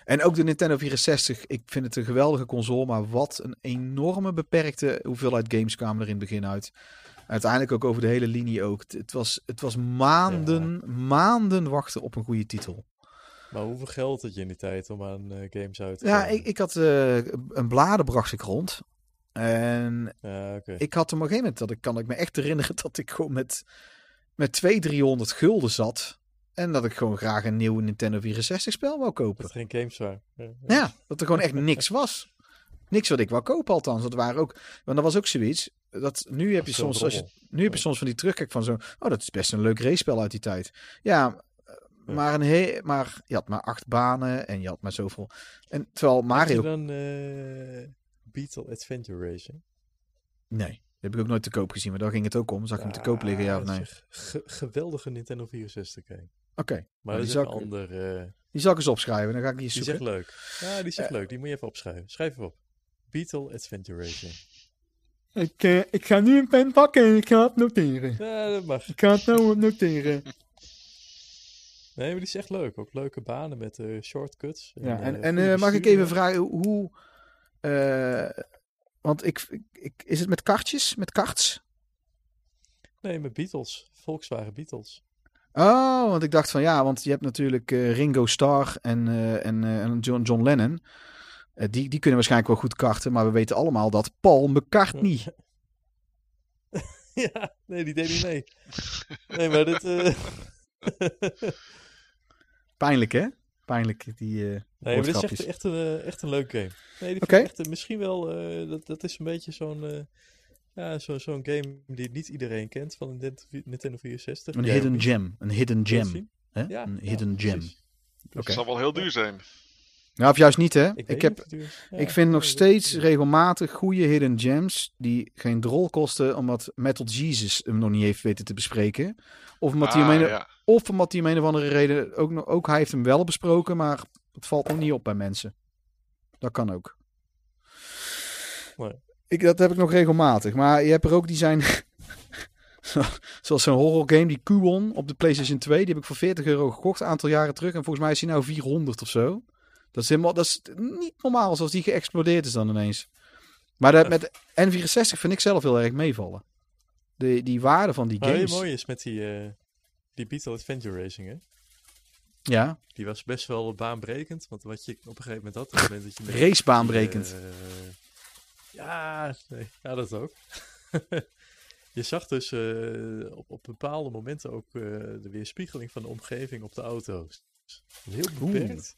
en ook de Nintendo 64. Ik vind het een geweldige console. Maar wat een enorme beperkte hoeveelheid games kwamen er in het begin uit. Uiteindelijk ook over de hele linie ook. Het- was, het was maanden, maanden wachten op een goede titel. Maar hoeveel geld had je in die tijd om aan eh, games uit te Ja, ik, ik had eh, een bladen bracht ik rond. En Ja, ik had op een gegeven moment, dat ik, kan ik me echt herinneren, dat ik gewoon met, met 200, 300 gulden zat. En dat ik gewoon graag een nieuw Nintendo 64 spel wou Dat kopen. er geen games waren. Ja. Ja, dat er gewoon echt niks was. Niks wat ik wou kopen althans. Dat waren ook, want dat was ook zoiets. Dat, nu heb je soms, als je, nu heb je soms van die terugkijk van zo, oh dat is best een leuk racespel uit die tijd. Ja, maar, een he maar je had maar acht banen en je had maar zoveel. En terwijl Had je Mario, dan eh Beetle Adventure Racing? nee, dat heb ik ook nooit te koop gezien. Maar daar ging het ook om. Zag ik hem te koop liggen, ja of Ah, nee? geweldige Nintendo 64 game. Oké, Maar die dat is zal een ik- ander... eh, die zal ik eens opschrijven. Dan ga ik die eens die is zoeken. echt leuk. Ja, die is echt leuk. Die moet je even opschrijven. Schrijf even op. Beetle Adventure Racing. Ik, eh, ik ga nu een pen pakken en ik ga het noteren. Ja, dat mag. Ik ga het nou noteren. Nee, maar die is echt leuk. Ook leuke banen met eh, shortcuts. Ja, en, eh, en eh, mag ik even vragen hoe... eh, want ik, ik, ik- is het met kartjes? Met karts? Nee, met Beatles. Volkswagen Beatles. Oh, want ik dacht van ja, want je hebt natuurlijk eh, Ringo Starr en, eh, en, eh, en John, John Lennon. Die, die kunnen waarschijnlijk wel goed karten, maar we weten allemaal dat Paul McCartney... ja, nee, die deed niet mee. Nee, maar dit... Pijnlijk hè? Pijnlijk, die Nee, maar dit is echt, echt, een, echt een leuk game. Nee, die Oké. vind ik echt, misschien wel, dat, dat is een beetje zo'n ja, zo, zo'n game die niet iedereen kent van Nintendo Nintendo 64. Een hidden gem. Een hidden gem. Hè? Ja, een ja, hidden gem. Oké. Het zal wel heel duur zijn. Nou, of juist niet hè? Ik, heb, ik vind nog steeds dat- regelmatig goede hidden gems die geen drol kosten omdat Metal Jesus hem nog niet heeft weten te bespreken. Of omdat, hij, om Ah, een, ja. of omdat hij om een of andere reden ook, nog- ook hij heeft hem wel besproken, maar het valt nog niet op bij mensen. Dat kan ook. Ik, dat heb ik nog regelmatig. Maar je hebt er ook die zijn. Zoals zo'n horror game, die Kuon op de PlayStation 2. Die heb ik voor 40 euro gekocht een aantal jaren terug. En volgens mij is die nou 400 of zo. Dat is, helemaal, dat is niet normaal zoals die geëxplodeerd is dan ineens. Maar dat, met N64 vind ik zelf heel erg meevallen. De, die waarde van die heel games. mooi is met die, eh, die Beetle Adventure Racing, hè? Ja, Die was best wel baanbrekend. Want wat je op een gegeven moment had, op het moment dat je... met ja, nee, ja, dat ook. je zag dus eh, op, op bepaalde momenten ook eh, de weerspiegeling van de omgeving op de auto's. Heel Oeh. beperkt.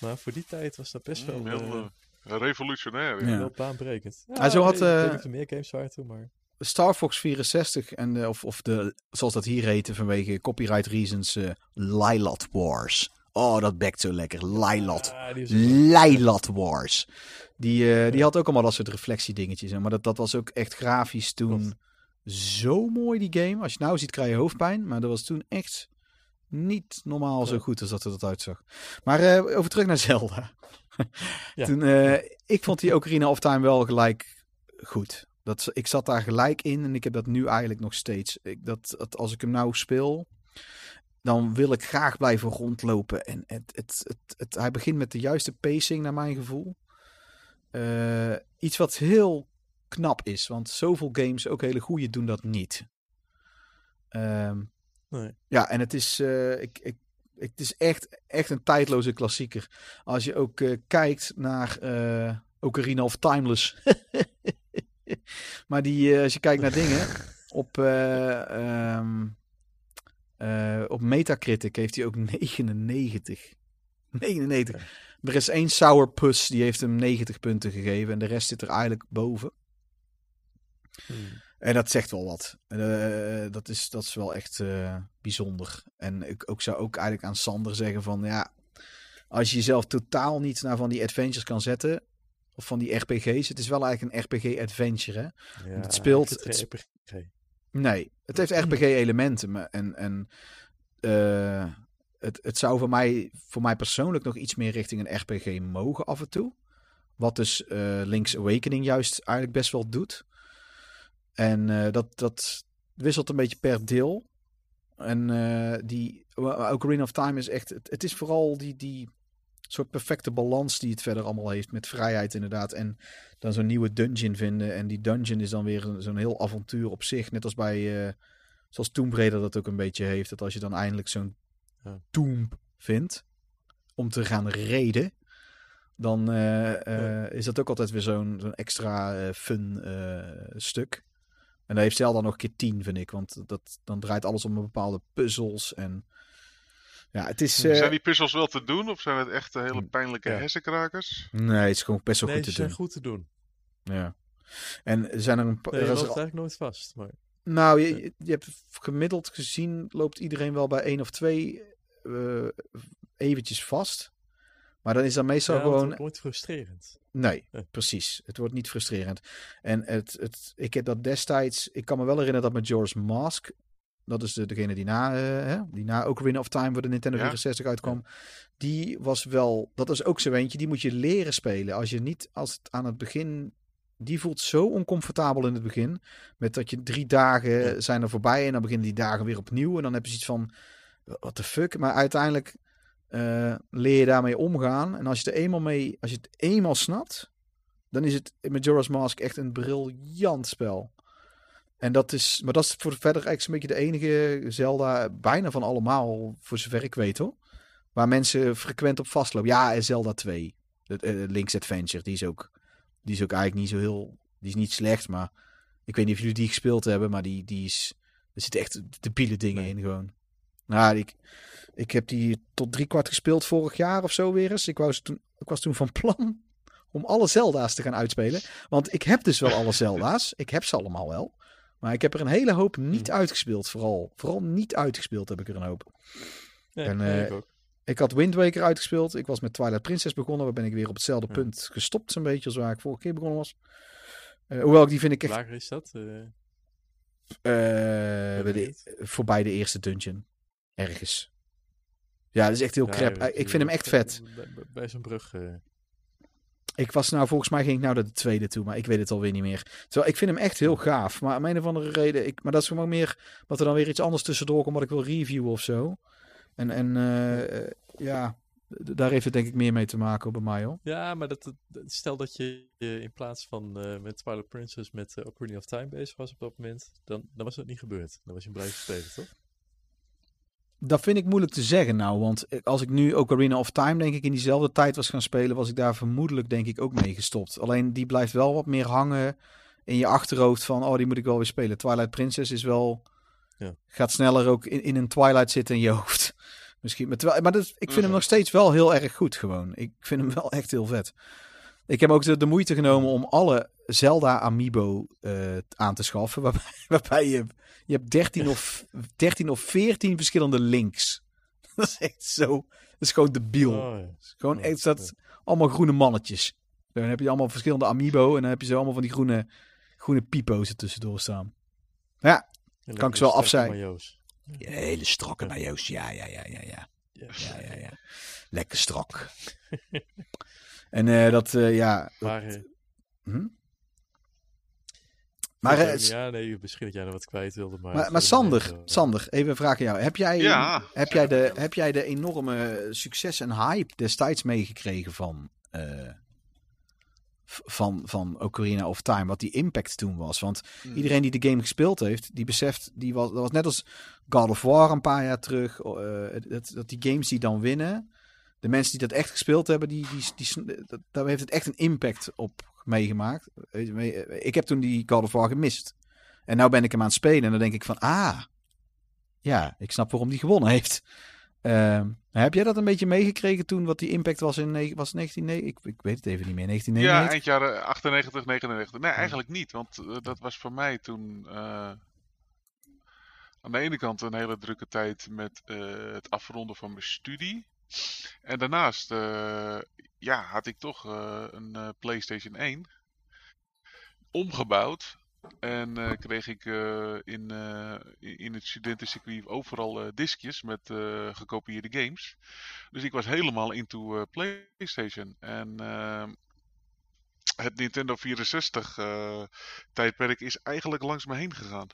Maar voor die tijd was dat best wel, Mm, heel eh, revolutionair. Ja. Ja. wel baanbrekend. Ja, zo had, nee, ik eh, er meer games waren toen, maar... Star Fox 64 en de, of, of de, zoals dat hier heette vanwege copyright reasons, eh Lilat Wars Oh, dat bekt zo lekker. Is Leilat Wars. Die, eh, die had ook allemaal dat soort reflectiedingetjes. Maar dat, dat was ook echt grafisch toen zo mooi, die game. Als je het nou ziet, krijg je hoofdpijn. Maar dat was toen echt niet normaal zo goed als dat er dat uitzag. Maar eh, over terug naar Zelda. Ja. Toen, eh, ik vond die Ocarina of Time wel gelijk goed. Dat, ik zat daar gelijk in en ik heb dat nu eigenlijk nog steeds. Ik, dat, dat, als ik hem nou speel, dan wil ik graag blijven rondlopen. En het, het, het, het, hij begint met de juiste pacing, naar mijn gevoel. Eh, iets wat heel knap is, want zoveel games, ook hele goede, doen dat niet. Ehm, Nee. ja, en het is, eh, ik, ik, het is echt, echt een tijdloze klassieker. Als je ook eh, kijkt naar eh Ocarina of Timeless. maar die, als je kijkt naar dingen, op, eh, eh, op Metacritic heeft hij ook 99. 99. Er is één Sourpuss, die heeft hem 90 punten gegeven. En de rest zit er eigenlijk boven. Hmm. En dat zegt wel wat. Eh, dat, is, dat is wel echt eh, bijzonder. En ik ook zou ook eigenlijk aan Sander zeggen van ja, als je jezelf totaal niet naar van die adventures kan zetten, of van die RPG's, het is wel eigenlijk een RPG-adventure. Hè? Ja, het speelt- het. Nee, het heeft RPG-elementen. maar- En, en eh, het, het zou voor mij, voor mij persoonlijk nog iets meer richting een RPG mogen af en toe. Wat dus eh, Link's Awakening juist eigenlijk best wel doet. En eh, dat, dat wisselt een beetje per deel. En die Ocarina of Time is echt... Het, het is vooral die, die soort perfecte balans die het verder allemaal heeft. Met vrijheid inderdaad. En dan zo'n nieuwe dungeon vinden. En die dungeon is dan weer zo'n heel avontuur op zich. Net als bij... eh, zoals Tomb Raider dat ook een beetje heeft. Dat als je dan eindelijk zo'n Ja. tomb vindt. Om te gaan reden. Dan eh, eh, is dat ook altijd weer zo'n zo'n extra fun stuk. En daar heeft Zelda nog een keer tien, vind ik. Want dat, dan draait alles om een bepaalde puzzels. En ja, het is... eh, Zijn die puzzels wel te doen of zijn het echt eh, hele pijnlijke Ja. hersenkrakers? Nee, het is gewoon best wel nee, goed ze te zijn doen. goed te doen. Ja. En zijn er een paar... Nee, je loopt er- eigenlijk nooit vast. Maar Nou, je, je- je hebt gemiddeld gezien loopt iedereen wel bij één of twee eh, eventjes vast. Maar dan is dat meestal ja, want het gewoon... wordt frustrerend. Nee, Ja. precies. Het wordt niet frustrerend. En het, het, ik heb dat destijds... Ik kan me wel herinneren dat met George Mask... Dat is de, degene die na, eh, hè, die na Ocarina of Time voor de Nintendo Ja. 64 uitkwam. Die was wel... Dat is ook zo eentje. Die moet je leren spelen. Als je niet... Als het aan het begin... Die voelt zo oncomfortabel in het begin. Met dat je drie dagen Ja. zijn er voorbij. En dan beginnen die dagen weer opnieuw. En dan heb je zoiets van... What the fuck? Maar uiteindelijk eh, leer je daarmee omgaan. En als je er eenmaal mee... Als je het eenmaal snapt dan is het Majora's Mask echt een briljant spel. En dat is, maar dat is voor verder eigenlijk zo'n beetje de enige Zelda, bijna van allemaal, voor zover ik weet hoor. Waar mensen frequent op vastlopen. Ja, en Zelda 2. De, eh, Link's Adventure, die is, ook, die is ook eigenlijk niet zo heel, die is niet slecht, maar ik weet niet of jullie die gespeeld hebben, maar die, die is, er zitten echt debiele dingen Nee. in gewoon. Nou, ik, ik heb die tot drie kwart gespeeld vorig jaar of zo weer eens. Ik, wou toen, ik was toen van plan om alle Zelda's te gaan uitspelen. Want ik heb dus wel alle Zelda's. Ik heb ze allemaal wel. Maar ik heb er een hele hoop niet Mhm. uitgespeeld. Vooral, vooral niet uitgespeeld heb ik er een hoop. En, eh, ik ook. Ik had Wind Waker uitgespeeld. Ik was met Twilight Princess begonnen. Waar ben ik weer op hetzelfde Ja. punt gestopt. Zo'n beetje als waar ik vorige keer begonnen was. Eh, hoewel ik die vind ik echt Lager is dat? eh, bij de, niet. voorbij de eerste dungeon. Ergens. Ja, dat is echt heel ja, crap. weet Ik vind hem echt vet. Bij, bij- bij zo'n brug. Ik was nou, volgens mij ging ik nou naar de tweede toe, maar ik weet het alweer niet meer. Terwijl ik vind hem echt heel gaaf. Maar om een of andere reden, ik, maar dat is gewoon meer dat er dan weer iets anders tussendoor komt wat ik wil reviewen of zo. En, en eh, eh, ja, daar heeft het denk ik meer mee te maken bij mij hoor. Ja, maar dat, stel dat je in plaats van eh, met Twilight Princess met eh, Ocarina of Time bezig was op dat moment, dan, dan was dat niet gebeurd. Dan was je hem blijven spelen, toch? Dat vind ik moeilijk te zeggen nou, want als ik nu Ocarina of Time denk ik in diezelfde tijd was gaan spelen, was ik daar vermoedelijk denk ik ook mee gestopt. Alleen die blijft wel wat meer hangen in je achterhoofd van, oh die moet ik wel weer spelen. Twilight Princess is wel, Ja. gaat sneller ook in, in een Twilight zitten in je hoofd. Misschien, maar, terwijl, maar dat, ik vind hem Mhm. nog steeds wel heel erg goed gewoon. Ik vind hem wel echt heel vet. Ik heb ook de, de moeite genomen om alle Zelda Amiibo eh, aan te schaffen. Waarbij, waarbij je, je hebt 13 of, 13 of 14 verschillende links. dat is echt zo. Dat is gewoon debiel. Oh, ja. Gewoon echt dat allemaal groene mannetjes. Dan heb je allemaal verschillende amiibo en dan heb je zo allemaal van die groene, groene pipo's er tussendoor staan. Ja, En Kan ik ze wel majo's. hele strakke majo's. Ja, ja, ja, ja, ja. Ja. Ja, ja, ja. Lekker strak. en eh, dat, eh, ja. dat- Maar, eh, hm? Maar, ja, nee, misschien dat jij nog wat kwijt wilde. Maar, Maar, maar Sander, Sander, even een vraag aan jou. Heb jij, Ja. heb jij, de, heb jij de enorme succes en hype destijds meegekregen van, eh, van, van Ocarina of Time? Wat die impact toen was? Want Hmm. iedereen die de game gespeeld heeft, die beseft, die was, dat was net als God of War een paar jaar terug. eh, dat, dat die games die dan winnen, de mensen die dat echt gespeeld hebben, die, die, die, daar heeft het echt een impact op meegemaakt. Je, Ik heb toen die God of War gemist. En nou ben ik hem aan het spelen en dan denk ik van, ah, ja, ik snap waarom die gewonnen heeft. Ehm, heb jij dat een beetje meegekregen toen, wat die impact was in was 19, ik, ik weet het even niet meer, Ja, 1999? eind jaren 98, 99. Nee, eigenlijk niet. Want eh, dat was voor mij toen eh, aan de ene kant een hele drukke tijd met eh, het afronden van mijn studie. En daarnaast eh, ja, had ik toch eh, een eh, PlayStation 1 omgebouwd. En eh, kreeg ik eh, in, eh, in het studentencircuit overal eh diskjes met eh, gekopieerde games. Dus ik was helemaal into eh, PlayStation. En ehm, het Nintendo 64 eh, tijdperk is eigenlijk langs me heen gegaan.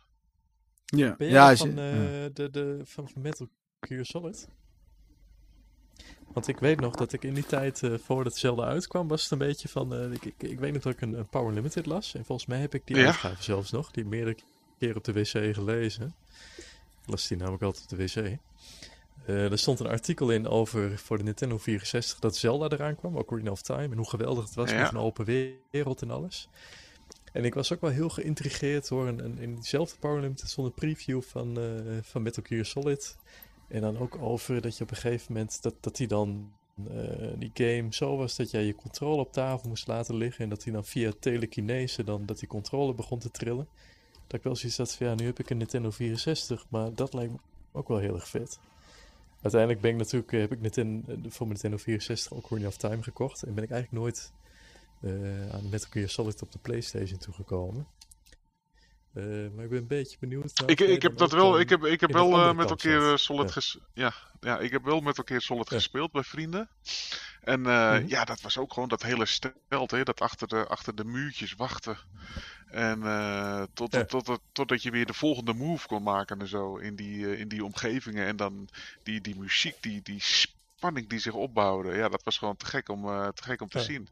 Ja, Ben jij ja, van, ja. eh, de, de, van Metal Gear Solid? Want ik weet nog dat ik in die tijd, eh, voordat Zelda uitkwam, was het een beetje van... eh, ik, ik, ik weet nog dat ik een, een Power Limited las. En volgens mij heb ik die Ja. uitgave zelfs nog, die meerdere keer op de wc gelezen. Ik las die namelijk altijd op de wc. Eh, er stond een artikel in over voor de Nintendo 64 dat Zelda eraan kwam, Ocarina of Time. En hoe geweldig het was Ja. met een open wereld en alles. En ik was ook wel heel geïntrigeerd hoor. En, en in diezelfde Power Limited stond een preview van, van Metal Gear Solid. En dan ook over dat je op een gegeven moment dat, dat die dan eh, die game zo was dat jij je controle op tafel moest laten liggen. En dat die dan via telekinese dan dat die controle begon te trillen. Dat ik wel zoiets had van ja, nu heb ik een Nintendo 64, maar dat lijkt me ook wel heel erg vet. Uiteindelijk ben ik natuurlijk, eh, heb ik Nintendo, voor mijn Nintendo 64 ook Ocarina of Time gekocht. En ben ik eigenlijk nooit eh, aan Metal Gear Solid op de Playstation toegekomen. Eh, maar ik ben een beetje benieuwd. naar Ik, ik heb dat wel, ik heb, ik heb wel eh, met elkaar eh, Solid Ja. ges ja, ja, ik heb wel met elkaar Solid Ja. gespeeld bij vrienden. En Mhm. ja, dat was ook gewoon dat hele stelt, hè, dat achter de, achter de muurtjes wachten. En tot, Ja. tot, tot, totdat je weer de volgende move kon maken en zo in die, in die omgevingen. En dan die, die muziek, die, die spanning die zich opbouwde. Ja, dat was gewoon te gek om, te, gek om te zien.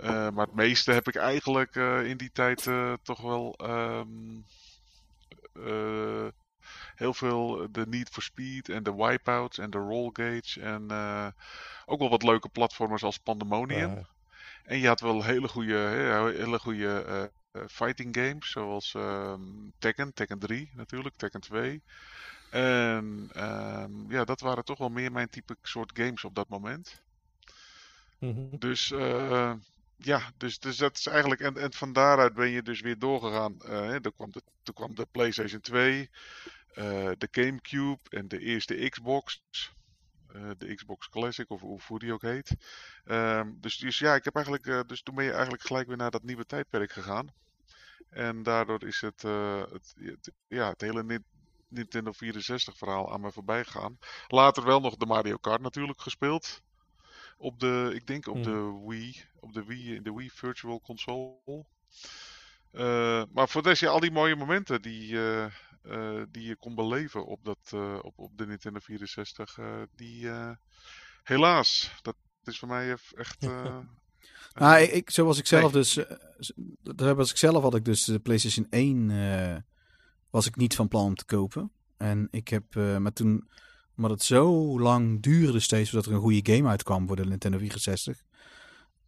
Eh, maar het meeste heb ik eigenlijk eh, in die tijd eh, toch wel ehm, eh, heel veel de Need for Speed en de Wipeouts en de Roll Gauge. En ook wel wat leuke platformers als Pandemonium. Ja. En je had wel hele goede, hele goede fighting games, zoals ehm, Tekken, Tekken 3 natuurlijk, Tekken 2. En ehm, ja, dat waren toch wel meer mijn type soort games op dat moment. Mhm. Dus eh, ja, dus, dus dat is eigenlijk. En, en van daaruit ben je dus weer doorgegaan. Eh, hè, toen, kwam de, toen kwam de PlayStation 2, eh, de GameCube en de eerste Xbox. eh, de Xbox Classic, of, of hoe die ook heet. Ehm, dus, dus ja, ik heb eigenlijk. eh, dus toen ben je eigenlijk gelijk weer naar dat nieuwe tijdperk gegaan. En daardoor is het, eh, het, ja, het hele Ni- Nintendo 64 verhaal aan me voorbij gegaan. Later wel nog de Mario Kart natuurlijk gespeeld. Op de, ik denk op de Wii, op de Wii, de Wii Virtual Console. Eh, maar voor deze al die mooie momenten die, eh, eh, die je kon beleven op, dat, op, op de Nintendo 64, eh, die helaas, dat is voor mij echt. Nou, ik, zoals ik zelf Nee. dus. z- dat was ik zelf had ik dus de PlayStation 1 eh, was ik niet van plan om te kopen. En ik heb, maar toen, omdat het zo lang duurde steeds voordat er een goede game uitkwam voor de Nintendo 64,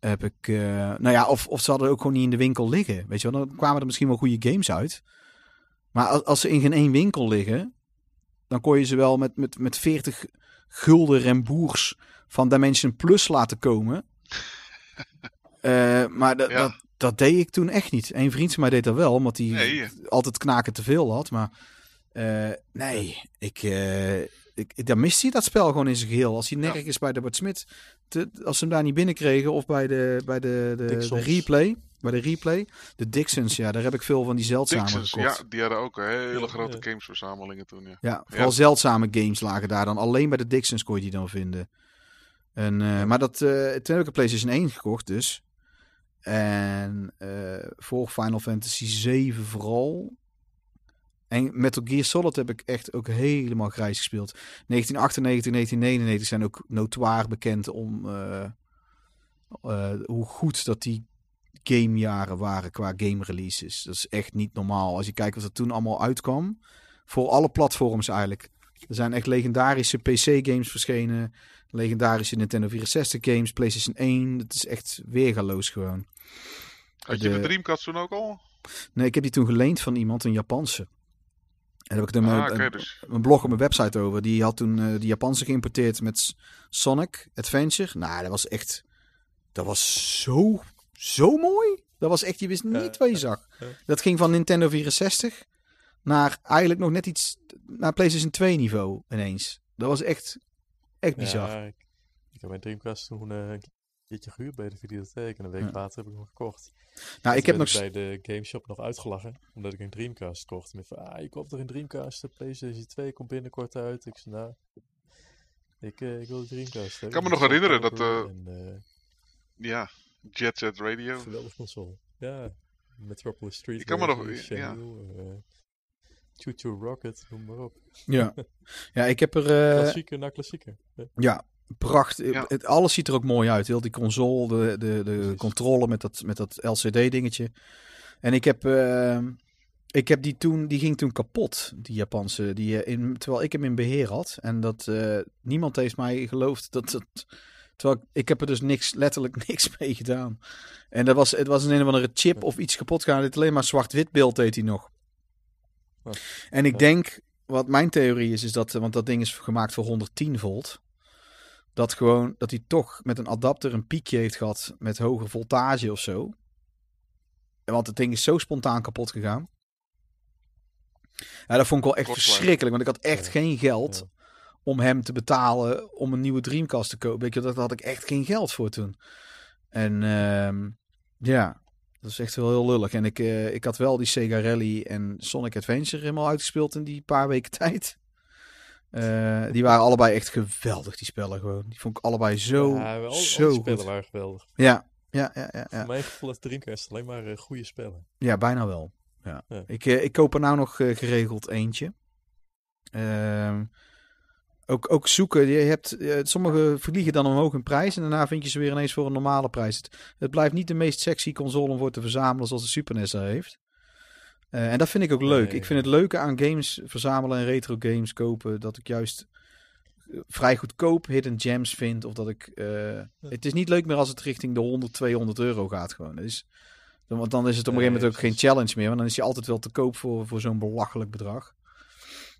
heb ik, eh, nou ja, of, of ze hadden ook gewoon niet in de winkel liggen. Weet je wel, dan kwamen er misschien wel goede games uit. Maar als, als ze in geen één winkel liggen, dan kon je ze wel met, met, met 40 gulden remboers van Dimension Plus laten komen. Eh, maar dat, Ja. dat, dat deed ik toen echt niet. Een vriend van mij deed dat wel, omdat hij Nee. altijd knaken te veel had. Maar eh, nee, ik, ik, ik- dan mist hij dat spel gewoon in zijn geheel. Als hij nergens bij de Bart Smit, te- als ze hem daar niet binnenkregen of bij de, bij de, de, replay, bij de replay, de Dixons, ja, daar heb ik veel van die zeldzame Dixons, gekocht. ja, die hadden ook hele grote ja. gamesverzamelingen toen, ja. Ja, vooral zeldzame games lagen daar dan. Alleen bij de Dixons kon je die dan vinden. En, eh, maar dat, eh toen heb ik een PlayStation 1 gekocht dus. En eh, voor Final Fantasy 7 vooral. En Metal Gear Solid heb ik echt ook helemaal grijs gespeeld. 1998, 1999 zijn ook notoir bekend om eh, eh, hoe goed dat die gamejaren waren qua game releases. Dat is echt niet normaal. Als je kijkt wat er toen allemaal uitkwam. Voor alle platforms eigenlijk. Er zijn echt legendarische PC-games verschenen. Legendarische Nintendo 64 games, PlayStation 1. Het is echt weergaloos gewoon. Had je De- de Dreamcast toen ook al? Nee, ik heb die toen geleend van iemand, een Japanse. En daar heb ik er Ah, een, dus. een blog op mijn website over. Die had toen eh, die Japanse geïmporteerd met Sonic Adventure. Nou, dat was echt... Dat was zo, zo mooi. Dat was echt, je wist niet Ja, wat je zag. ja. Dat ging van Nintendo 64 naar eigenlijk nog net iets... Naar PlayStation 2 niveau ineens. Dat was echt, echt bizar. Ja, ik, ik heb mijn Dreamcast toen eh, een keertje gehuurd bij de videotheek. En een week Ja. later heb ik hem gekocht. nou, ik heb nog... bij de gameshop nog uitgelachen. Omdat ik een Dreamcast kocht. Met van, ah, je koopt toch een Dreamcast? De PlayStation 2 komt binnenkort uit. Ik zei, nou... Ik, eh, ik wil de Dreamcast. hebben. Ik kan me Met nog herinneren dat, En, eh, Ja, Jet Set Radio. geweldig console. Ja, Metropolis Street. Ik kan me nog- ja. Choo Choo Rocket, noem maar op. Ja, ja ik heb er... eh, Klassieker na klassieker. Ja. Ja, pracht. Ja. Het, alles ziet er ook mooi uit. Heel die console, de, de, de controle met dat, met dat LCD-dingetje. En ik heb, eh, ik heb die toen, die ging toen kapot, die Japanse. Die, eh, in, terwijl ik hem in beheer had. En dat eh, niemand heeft mij geloofd dat het. Terwijl ik, ik heb er dus niks, letterlijk niks mee gedaan. En dat was, het was een, een of andere chip of iets kapot gegaan. Dit alleen maar zwart-wit beeld deed hij nog. En ik denk, wat mijn theorie is, is dat, eh, want dat ding is gemaakt voor 110 volt. Dat gewoon, dat hij toch met een adapter een piekje heeft gehad met hoge voltage of zo. En Want het ding is zo spontaan kapot gegaan. Ja, dat vond ik wel echt verschrikkelijk. Want ik had echt Ja. geen geld Ja. om hem te betalen om een nieuwe Dreamcast te kopen. Weet je, daar had ik echt geen geld voor toen. En ehm, ja, dat is echt wel heel lullig. En ik, eh, ik had wel die Sega Rally en Sonic Adventure helemaal uitgespeeld in die paar weken tijd. Eh, die waren allebei echt geweldig, die spellen gewoon. Die vond ik allebei zo, ja, al, al zo die spellen goed. waren geweldig. Ja, ja, ja, ja, ja. Voor mijn gevoel is Dreamcast alleen maar eh, goede spellen. Ja, bijna wel. Ja. Ja. Ik, eh, ik koop er nou nog geregeld eentje. Ehm, ook, ook zoeken. Je hebt, eh, sommige vliegen dan omhoog in prijs. En daarna vind je ze weer ineens voor een normale prijs. Het, het blijft niet de meest sexy console om voor te verzamelen zoals de Super NES heeft. Eh, en dat vind ik ook leuk. Nee. Ik vind het leuke aan games verzamelen en retro games kopen. Dat ik juist eh, vrij goedkoop hidden gems vind. Of dat ik... eh, Het is niet leuk meer als het richting de 100, 200 euro gaat gewoon. Is, dan- want dan is het op een gegeven moment ook geen challenge meer. Want dan is je altijd wel te koop voor, voor zo'n belachelijk bedrag.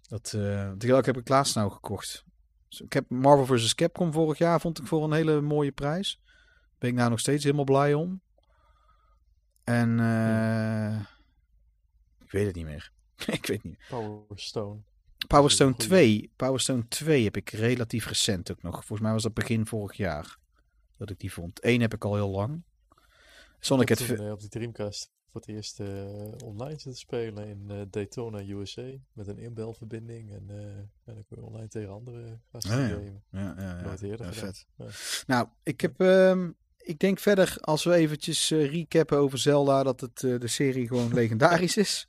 Dat, eh dat heb ik laatst nou gekocht. Dus ik heb Marvel vs. Capcom vorig jaar vond ik voor een hele mooie prijs. Ben ik nou nog steeds helemaal blij om. En eh, ik weet het niet meer. ik weet niet. Power Stone. Power Stone goeie. 2. Power Stone 2 heb ik relatief recent ook nog. Volgens mij was dat begin vorig jaar dat ik die vond. Eén heb ik al heel lang. Sonic Ik heb Adve- toen, eh, op die Dreamcast voor het eerst eh, online zitten spelen in eh, Daytona, USA. Met een inbelverbinding. En, eh, en dan kun je online tegen andere gasten Ah, ja. gamen. Ja, ja, vet. Nou, ik heb. ehm, ik denk verder, als we eventjes recappen over Zelda, dat het, de serie gewoon legendarisch is.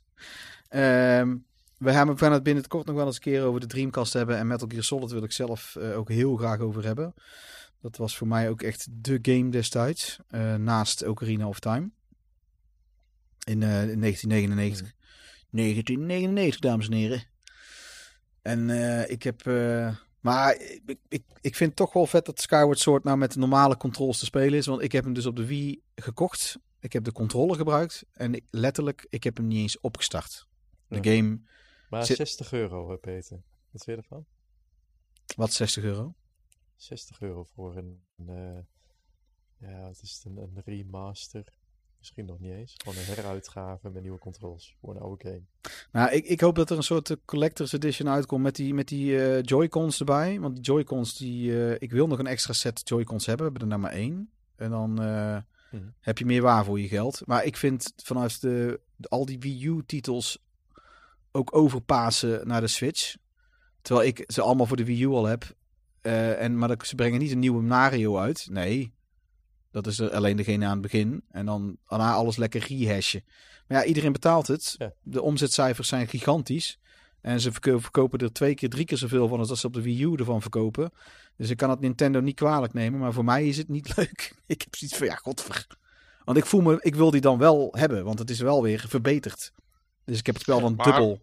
Ehm, we gaan we gaan het binnen het kort nog wel eens een keer over de Dreamcast hebben. En Metal Gear Solid wil ik zelf eh, ook heel graag over hebben. Dat was voor mij ook echt de game destijds. eh, naast Ocarina of Time. In, eh, in 1999. 1999, dames en heren. En eh, ik heb... eh, maar ik, ik, ik vind het toch wel vet dat Skyward Sword nou met de normale controls te spelen is. Want ik heb hem dus op de Wii gekocht. Ik heb de controller gebruikt. En ik, letterlijk, ik heb hem niet eens opgestart. De Ja. game, Maar Zit- 60 euro, hè, Peter. Wat vind je ervan? wat, 60 euro? 60 euro voor een, eh, ja, wat is het, een, een remaster Misschien nog niet eens. Gewoon een heruitgave met nieuwe controls voor een oude game. Nou, ik, ik hoop dat er een soort eh, collector's edition uitkomt met die, met die eh, Joy-Cons erbij. Want die Joy-Cons, die, eh, ik wil nog een extra set Joy-Cons hebben. We hebben er nou maar één. En dan eh, Mhm. heb je meer waar voor je geld. Maar ik vind vanuit de, al die Wii U-titels ook overpassen naar de Switch. Terwijl ik ze allemaal voor de Wii U al heb. Eh, en, maar dat- ze brengen niet een nieuwe Mario uit. Nee, dat is er alleen degene aan het begin. En dan daarna alles lekker rehashen. Maar ja, iedereen betaalt het. Ja. De omzetcijfers zijn gigantisch. En ze verko- verkopen er twee keer, drie keer zoveel van als dat ze op de Wii U ervan verkopen. Dus ik kan het Nintendo niet kwalijk nemen. Maar voor mij is het niet leuk. ik heb zoiets van, ja, godver. Want ik voel me, ik wil die dan wel hebben. Want het is wel weer verbeterd. Dus ik heb het spel dan Maar- dubbel.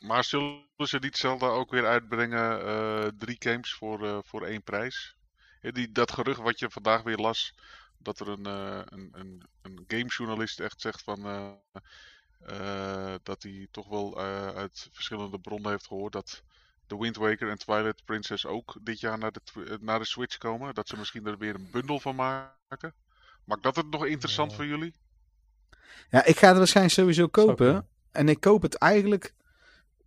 Maar zullen ze niet Zelda ook weer uitbrengen? eh, drie games voor, eh, voor één prijs? Ja, die, dat gerucht wat je vandaag weer las. Dat er een, eh, een, een, een gamejournalist echt zegt van. Eh, dat hij toch wel eh, uit verschillende bronnen heeft gehoord. Dat The Wind Waker en Twilight Princess ook dit jaar naar de, eh, naar de Switch komen. Dat ze misschien er weer een bundel van maken. Maakt dat het nog interessant Ja. voor jullie? Ja, ik ga het waarschijnlijk sowieso kopen. En ik koop het eigenlijk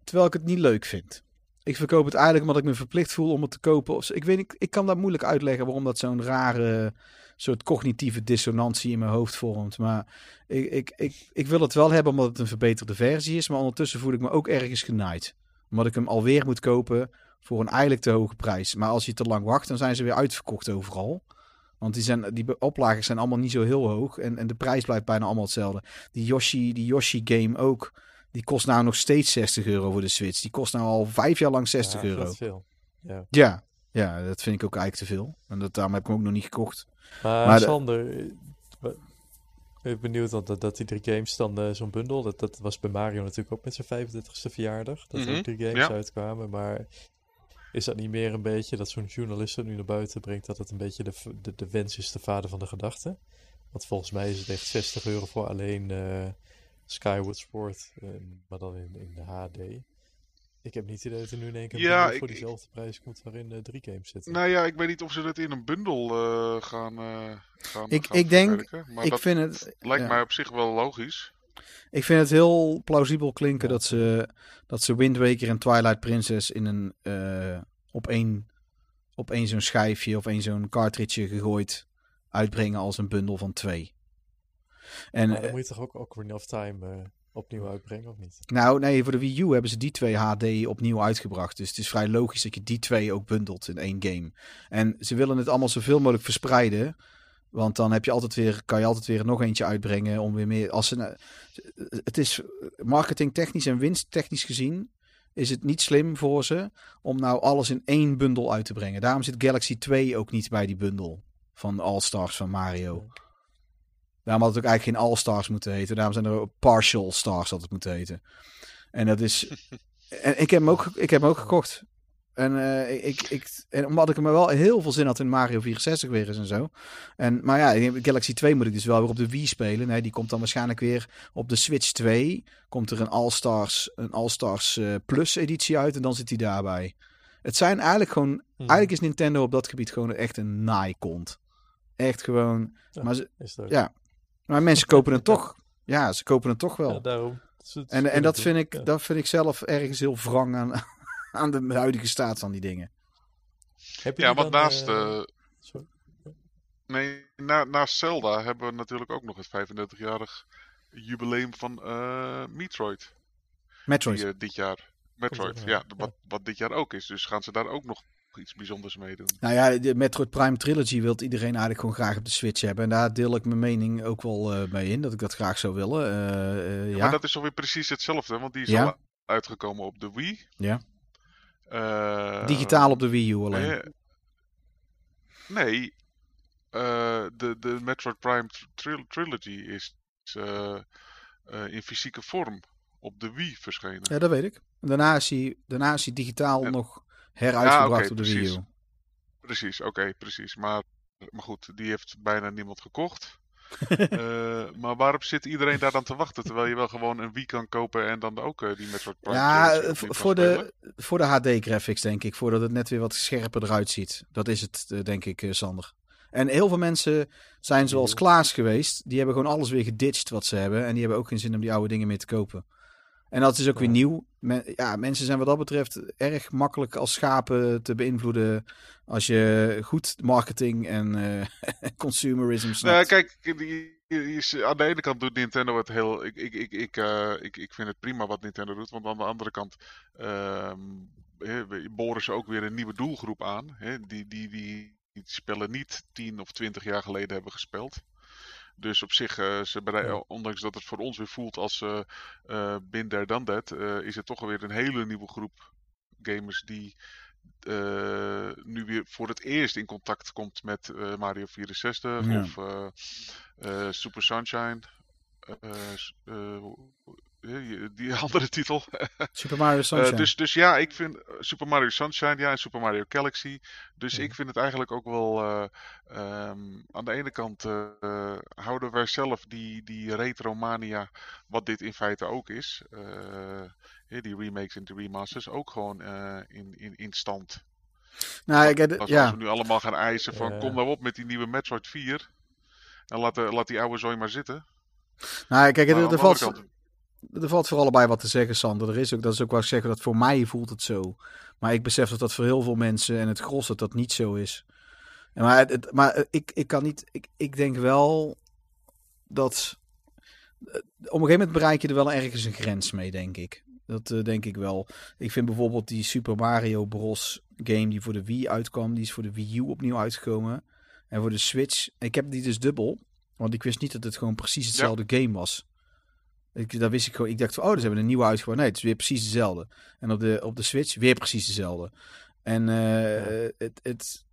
terwijl ik het niet leuk vind. Ik verkoop het eigenlijk omdat ik me verplicht voel om het te kopen. Ik weet niet, ik kan dat moeilijk uitleggen waarom dat zo'n rare soort cognitieve dissonantie in mijn hoofd vormt. Maar ik, ik, ik, ik wil het wel hebben omdat het een verbeterde versie is. Maar ondertussen voel ik me ook ergens genaaid. Omdat ik hem alweer moet kopen voor een eigenlijk te hoge prijs. Maar als je te lang wacht, dan zijn ze weer uitverkocht overal. Want die, zijn, die oplagen zijn allemaal niet zo heel hoog. En, en de prijs blijft bijna allemaal hetzelfde. Die Yoshi, die Yoshi game ook. Die kost nou nog steeds 60 euro voor de Switch. Die kost nou al vijf jaar lang 60 Ja, euro. Dat is veel. Ja. Ja, ja, dat vind ik ook eigenlijk te veel. En dat, daarom heb ik hem ook nog niet gekocht. Maar, Maar de- Sander, eh, ik ben benieuwd dat, dat, dat die drie games dan eh, zo'n bundel, dat, dat was bij Mario natuurlijk ook met zijn 35ste verjaardag, dat er Mhm, ook drie games ja. uitkwamen, maar is dat niet meer een beetje dat zo'n journalist het nu naar buiten brengt, dat het een beetje de, de, de wens is de vader van de gedachte? Want volgens mij is het echt 60 euro voor alleen eh, Skyward Sword, eh, maar dan in, in de HD. Ik heb niet het idee dat er nu in één keer Ja, ik- voor ik- diezelfde prijs komt waarin eh, drie games zitten. Nou ja, ik weet niet of ze dat in een bundel eh, gaan, eh gaan Ik- gaan ik denk- Maar ik dat vind het, lijkt ja. mij op zich wel logisch. ik vind het heel plausibel klinken Ja. dat, ze, dat ze Wind Waker en Twilight Princess in een, eh, op één, op één zo'n schijfje of één zo'n cartridge gegooid uitbrengen als een bundel van twee. En Maar dan eh, moet je toch ook Ocarina of Time eh, opnieuw uitbrengen, of niet? Nou, nee, voor de Wii U hebben ze die twee HD opnieuw uitgebracht. Dus het is vrij logisch dat je die twee ook bundelt in één game. En ze willen het allemaal zoveel mogelijk verspreiden. Want dan heb je altijd weer, kan je altijd weer nog eentje uitbrengen om weer meer. Als ze, nou- het is marketingtechnisch en winsttechnisch gezien. Is het niet slim voor ze om nou alles in één bundel uit te brengen. Daarom zit Galaxy 2 ook niet bij die bundel van All Stars van Mario. Daarom had het ook eigenlijk geen All-Stars moeten heten. Daarom zijn er ook Partial Stars had het moeten heten. En dat is... en ik heb hem ook, ik heb hem ook gekocht. En, eh, ik, ik, en omdat ik er wel heel veel zin had in Mario 64 weer eens en zo. En, maar ja, Galaxy 2 moet ik dus wel weer op de Wii spelen. Nee, die komt dan waarschijnlijk weer op de Switch 2. Komt er een All-Stars, een All-Stars eh, Plus editie uit en dan zit hij daarbij. Het zijn eigenlijk gewoon... Mhm. Eigenlijk is Nintendo op dat gebied gewoon echt een naaikont. Echt gewoon... Ja. Maar, ze, Is dat ook. ja, maar mensen kopen het toch. Ja, ze kopen het toch wel. Ja, daarom. En, en dat, vind ik, Ja. dat vind ik zelf ergens heel wrang aan, aan de huidige staat van die dingen. Heb je Ja, want naast, eh, eh, sorry. nee, na, naast Zelda hebben we natuurlijk ook nog het 35-jarig jubileum van eh, Metroid. Metroid. Die, dit jaar. Metroid, ja. wat, wat dit jaar ook is. Dus gaan ze daar ook nog iets bijzonders mee doen. Nou ja, de Metroid Prime Trilogy wil iedereen eigenlijk gewoon graag op de Switch hebben. En daar deel ik mijn mening ook wel eh, mee in, dat ik dat graag zou willen. Eh, eh, Ja, ja, Maar dat is alweer precies hetzelfde, want die is Ja. al uitgekomen op de Wii. Ja. Digitaal op de Wii U alleen. nee, de, de Metroid Prime Tril- Trilogy is in fysieke vorm op de Wii verschenen. Ja, dat weet ik. Daarna is hij, daarna is hij digitaal nog heruitgebracht oké, op de Wii precies. U. Precies, oké, precies. Maar, maar goed, die heeft bijna niemand gekocht. Eh, maar waarom zit iedereen daar dan te wachten? Terwijl je wel gewoon een Wii kan kopen en dan ook eh, die Metroid Prime Ja, eh, voor de, voor de HD-graphics denk ik. Voordat het net weer wat scherper eruit ziet. Dat is het, denk ik, Sander. En heel veel mensen zijn zoals Ja. Klaas geweest. Die hebben gewoon alles weer geditcht wat ze hebben. En die hebben ook geen zin om die oude dingen meer te kopen. En dat is ook weer nieuw. Men- ja, mensen zijn wat dat betreft erg makkelijk als schapen te beïnvloeden. Als je goed marketing en eh, consumerism snapt. Nou, kijk, aan de ene kant doet Nintendo het heel. Ik, ik, ik, ik, eh, ik, ik vind het prima wat Nintendo doet. Want aan de andere kant ehm, boren ze ook weer een nieuwe doelgroep aan. Hè, die, die, die, die spellen niet 10 of 20 jaar geleden hebben gespeeld. Dus op zich, eh, ze Ja. ondanks dat het voor ons weer voelt als eh eh bin there, done that, eh, is het toch alweer een hele nieuwe groep gamers die eh, nu weer voor het eerst in contact komt met eh, Mario 64 Ja. of eh, eh, Super Sunshine. Die andere titel. Super Mario Eh, Sunshine. dus, dus ja, ik vind eh, Super Mario Sunshine, ja, en Super Mario Galaxy. Dus Ja. ik vind het eigenlijk ook wel. eh, ehm, aan de ene kant houden wij zelf die, die retromania, wat dit in feite ook is. eh, hè, die remakes en die remasters ook gewoon eh, in, in, in stand. nou, ik, Als, ja. we nu allemaal gaan eisen van kom nou op met die nieuwe Metroid 4. En laat, de- laat die oude zooi maar zitten. Nou, kijk, er, aan er de andere valt, kant- er valt voor allebei wat te zeggen, Sander. Er is ook, dat is ook wat ik zeg, dat voor mij voelt het zo. Maar ik besef dat dat voor heel veel mensen en het gros dat dat niet zo is. En Maar, het, het- maar ik, ik kan niet, ik, ik denk wel dat eh, op een gegeven moment bereik je er wel ergens een grens mee, denk ik. Dat eh, denk ik wel. Ik vind bijvoorbeeld die Super Mario Bros. game die voor de Wii uitkwam, die is voor de Wii U opnieuw uitgekomen. En voor de Switch, ik heb die dus dubbel, want ik wist niet dat het gewoon precies hetzelfde game was. Ik, dat wist ik gewoon. Ik dacht van, oh, dus hebben een nieuwe uitgebracht. Nee, het is weer precies dezelfde. En op de, op de Switch weer precies dezelfde. En eh, het, het,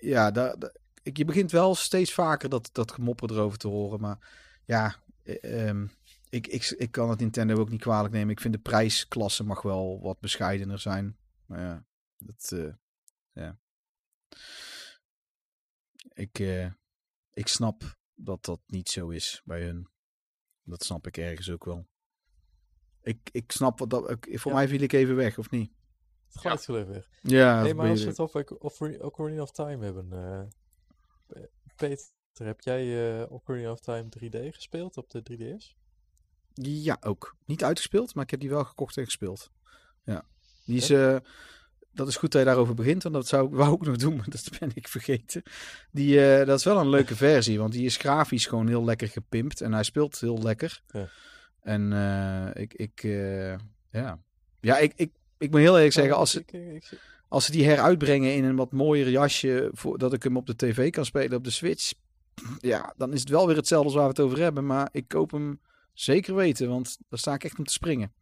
ja, daar, daar- ik, je begint wel steeds vaker dat, dat gemopper erover te horen. Maar ja, eh, ehm, ik, ik, ik kan het Nintendo ook niet kwalijk nemen. Ik vind de prijsklasse mag wel wat bescheidener zijn. Maar ja, dat, eh, ja. Ik, ik snap dat dat niet zo is bij hun. Dat snap ik ergens ook wel. Ik, ik snap wat dat. ik- Voor Ja. mij viel ik even weg, of niet? Het viel even weg. Ja, Nee, maar als we het over Ocar- Ocarina of Time hebben. eh, Pe- Peter, heb jij eh Ocarina of Time 3D gespeeld op de 3DS? Ja, ook. Niet uitgespeeld, maar ik heb die wel gekocht en gespeeld. Ja. Die is, eh, dat is goed dat je daarover begint, want dat zou ik wou ook nog doen, maar dat ben ik vergeten. Die, eh, dat is wel een leuke versie, want die is grafisch gewoon heel lekker gepimpt en hij speelt heel lekker. Ja. En eh, ik, ik eh, ja. Ja, ik, ik, ik moet heel eerlijk zeggen, als ze, als ze die heruitbrengen in een wat mooier jasje, voor, dat ik hem op de tv kan spelen op de Switch, ja, dan is het wel weer hetzelfde als waar we het over hebben, maar ik koop hem zeker weten, want daar sta ik echt om te springen.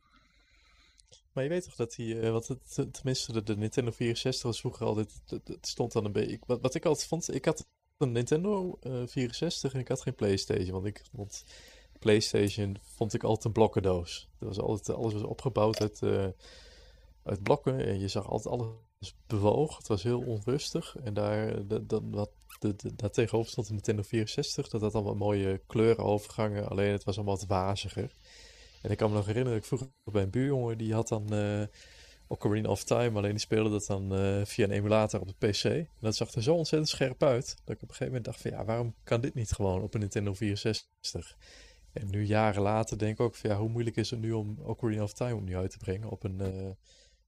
Maar je weet toch dat die, eh, wat het, t- tenminste de, Nintendo 64 was vroeger altijd, het- stond dan een beetje, wat, wat ik altijd vond, ik had een Nintendo eh, 64 en ik had geen Playstation, want ik vond Playstation vond ik altijd een blokkendoos. Dat was altijd, alles was opgebouwd uit, eh, uit blokken en je zag altijd alles bewoog, het was heel onrustig en daar, de, wat, de, de, daar tegenover stond de Nintendo 64, dat had allemaal mooie kleurenovergangen, alleen het was allemaal wat waziger. En ik kan me nog herinneren, ik vroeger bij een buurjongen, die had dan eh Ocarina of Time, alleen die speelde dat dan eh, via een emulator op de PC. En dat zag er zo ontzettend scherp uit, dat ik op een gegeven moment dacht van ja, waarom kan dit niet gewoon op een Nintendo 64? En nu jaren later denk ik ook van ja, hoe moeilijk is het nu om Ocarina of Time opnieuw uit te brengen op een... eh,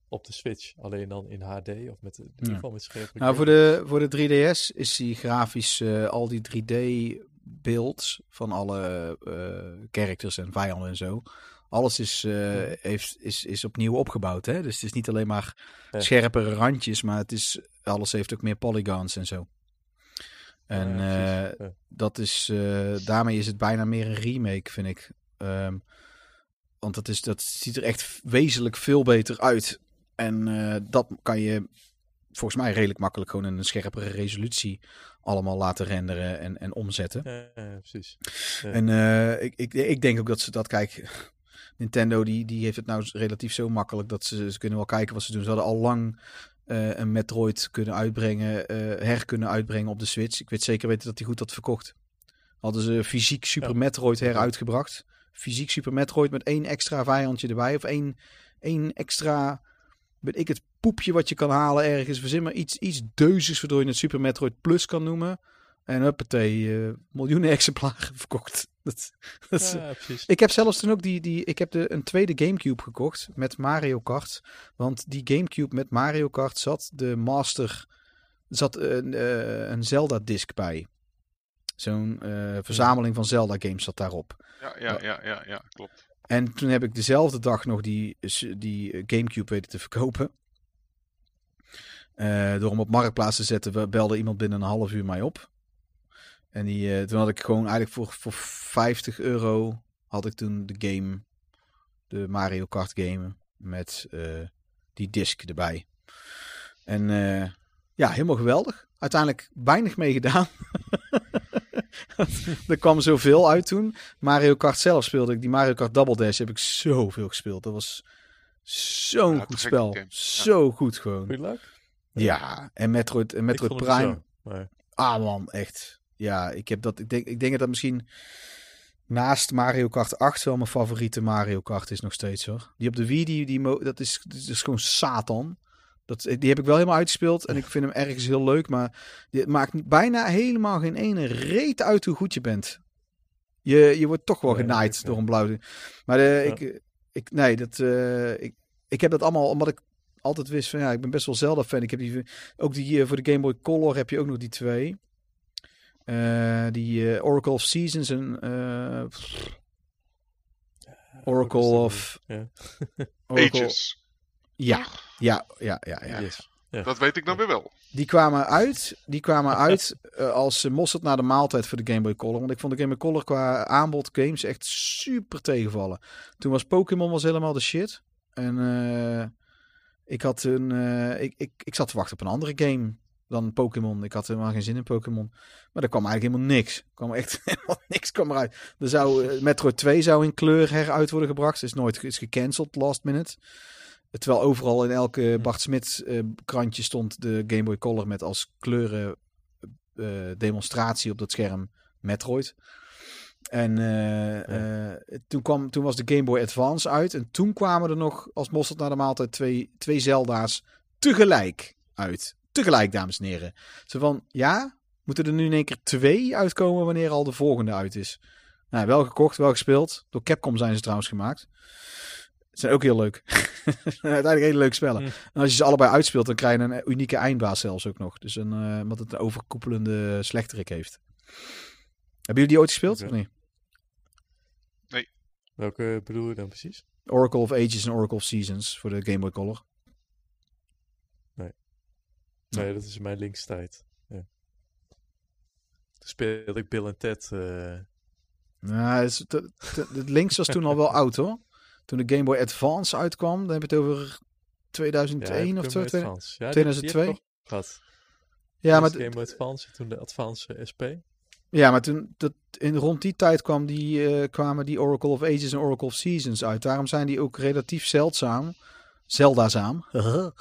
op de Switch, alleen dan in HD of met in ieder geval met scherpe Nou, voor de, voor de 3DS is die grafisch al die 3D-beelds van alle eh characters en vijanden en zo. Alles is, eh, Ja. heeft, is, is opnieuw opgebouwd. Hè? Dus het is niet alleen maar Ja. scherpere randjes, maar het is, alles heeft ook meer polygons en zo. En ja, eh, dat is, daarmee is het bijna meer een remake, vind ik. Ehm, want dat, is, dat ziet er echt wezenlijk veel beter uit. En dat kan je volgens mij redelijk makkelijk gewoon in een scherpere resolutie allemaal laten renderen en, en omzetten. Ja, precies. Ja. En eh, ik, ik, ik denk ook dat ze dat, kijk, Nintendo die, die heeft het nou relatief zo makkelijk dat ze, ze kunnen wel kijken wat ze doen. Ze hadden al lang eh, een Metroid kunnen uitbrengen, eh, her kunnen uitbrengen op de Switch. Ik weet zeker weten dat die goed had verkocht. Hadden ze fysiek Super Ja. Metroid heruitgebracht. Fysiek Super Metroid met één extra vijandje erbij. Of één, één extra, weet ik het, poepje wat je kan halen ergens. Verzin maar iets, iets deuzes waardoor je het Super Metroid Plus kan noemen. En huppatee, eh miljoenen exemplaren verkocht. Dat, dat is- Ja, precies. Ik heb zelfs toen ook die, die ik heb de, een tweede Gamecube gekocht met Mario Kart. Want die Gamecube met Mario Kart zat de Master, zat een, eh, een Zelda disc bij. Zo'n eh, verzameling van Zelda games zat daarop. Ja, ja, ja, ja, ja, klopt. En toen heb ik dezelfde dag nog die, die Gamecube weten te verkopen. Eh, door hem op marktplaats te zetten, belde iemand binnen een half uur mij op. En die, eh, toen had ik gewoon eigenlijk voor, voor 50 euro had ik toen de game, de Mario Kart game, met eh, die disc erbij. En ja, helemaal geweldig. Uiteindelijk weinig mee gedaan. er kwam zoveel uit toen. Mario Kart zelf speelde ik. Die Mario Kart Double Dash heb ik zoveel gespeeld. Dat was zo'n Ja, goed spel. Ja. Zo goed gewoon. Leuk? Ja, en Metroid, en Metroid Ik vond het Prime. niet zo, maar- Ah man, echt. Ja, ik heb dat. Ik denk, ik denk dat dat misschien naast Mario Kart 8 wel mijn favoriete Mario Kart is nog steeds hoor. Die op de Wii, die, die dat, is, dat is gewoon Satan. Dat, die heb ik wel helemaal uitgespeeld en ik vind hem ergens heel leuk, maar het maakt bijna helemaal geen ene reet uit hoe goed je bent. Je, je wordt toch wel genaaid door een blauw. Maar eh, Ja. ik, ik, nee, dat, eh, ik, ik heb dat allemaal omdat ik altijd wist van ja, ik ben best wel Zelda fan. Ik heb die, ook die eh, voor de Game Boy Color heb je ook nog die twee. Eh, die eh, Oracle of Seasons en eh, Oracle of Ja. Oracle. Ages. Ja, ja, ja, ja, ja. Yes. Dat weet ik dan weer wel. Die kwamen uit, die kwamen uit eh, als uh, mosterd na de maaltijd voor de Game Boy Color. Want ik vond de Game Boy Color qua aanbod games echt super tegenvallen. Toen was Pokémon was helemaal de shit. En eh, ik had een, eh, ik, ik, ik zat te wachten op een andere game dan Pokémon. Ik had helemaal geen zin in Pokémon. Maar er kwam eigenlijk helemaal niks. Er kwam echt helemaal niks kwam eruit. Er zou, Metroid 2 zou in kleur heruit worden gebracht. Is nooit is gecanceld last minute. Terwijl overal in elke Bart Smit uh, krantje stond de Game Boy Color met als kleuren uh, demonstratie op dat scherm Metroid. En uh, ja. toen, kwam, toen was de Game Boy Advance uit. En toen kwamen er nog als mosterd naar de maaltijd twee, twee Zelda's tegelijk uit. Tegelijk, dames en heren. Zo van, ja, moeten er nu in één keer twee uitkomen wanneer al de volgende uit is. Nou, wel gekocht, wel gespeeld. Door Capcom zijn ze trouwens gemaakt. Zijn ook heel leuk. Uiteindelijk hele leuke spellen. Mm. En als je ze allebei uitspeelt, dan krijg je een unieke eindbaas zelfs ook nog. Dus een, uh, wat het een overkoepelende slechterik heeft. Hebben jullie die ooit gespeeld okay. of niet? Nee. Welke bedoel je dan precies? Oracle of Ages en Oracle of Seasons voor de Game Boy Color. Nee. Nee, dat is mijn linkstijd. Ja. Toen speelde ik Bill en Ted. Uh... Nou, het links was toen al wel oud hoor. Toen de Game Boy Advance uitkwam, dan heb je het over 2001 ja, of zo. Ja, 2002. Die, die gehad. Ja, maar de Game Boy Advance, toen de Advance SP. Ja, maar toen, dat, in, rond die tijd kwam die, uh, kwamen die Oracle of Ages en Oracle of Seasons uit. Daarom zijn die ook relatief zeldzaam. Zeldazaam.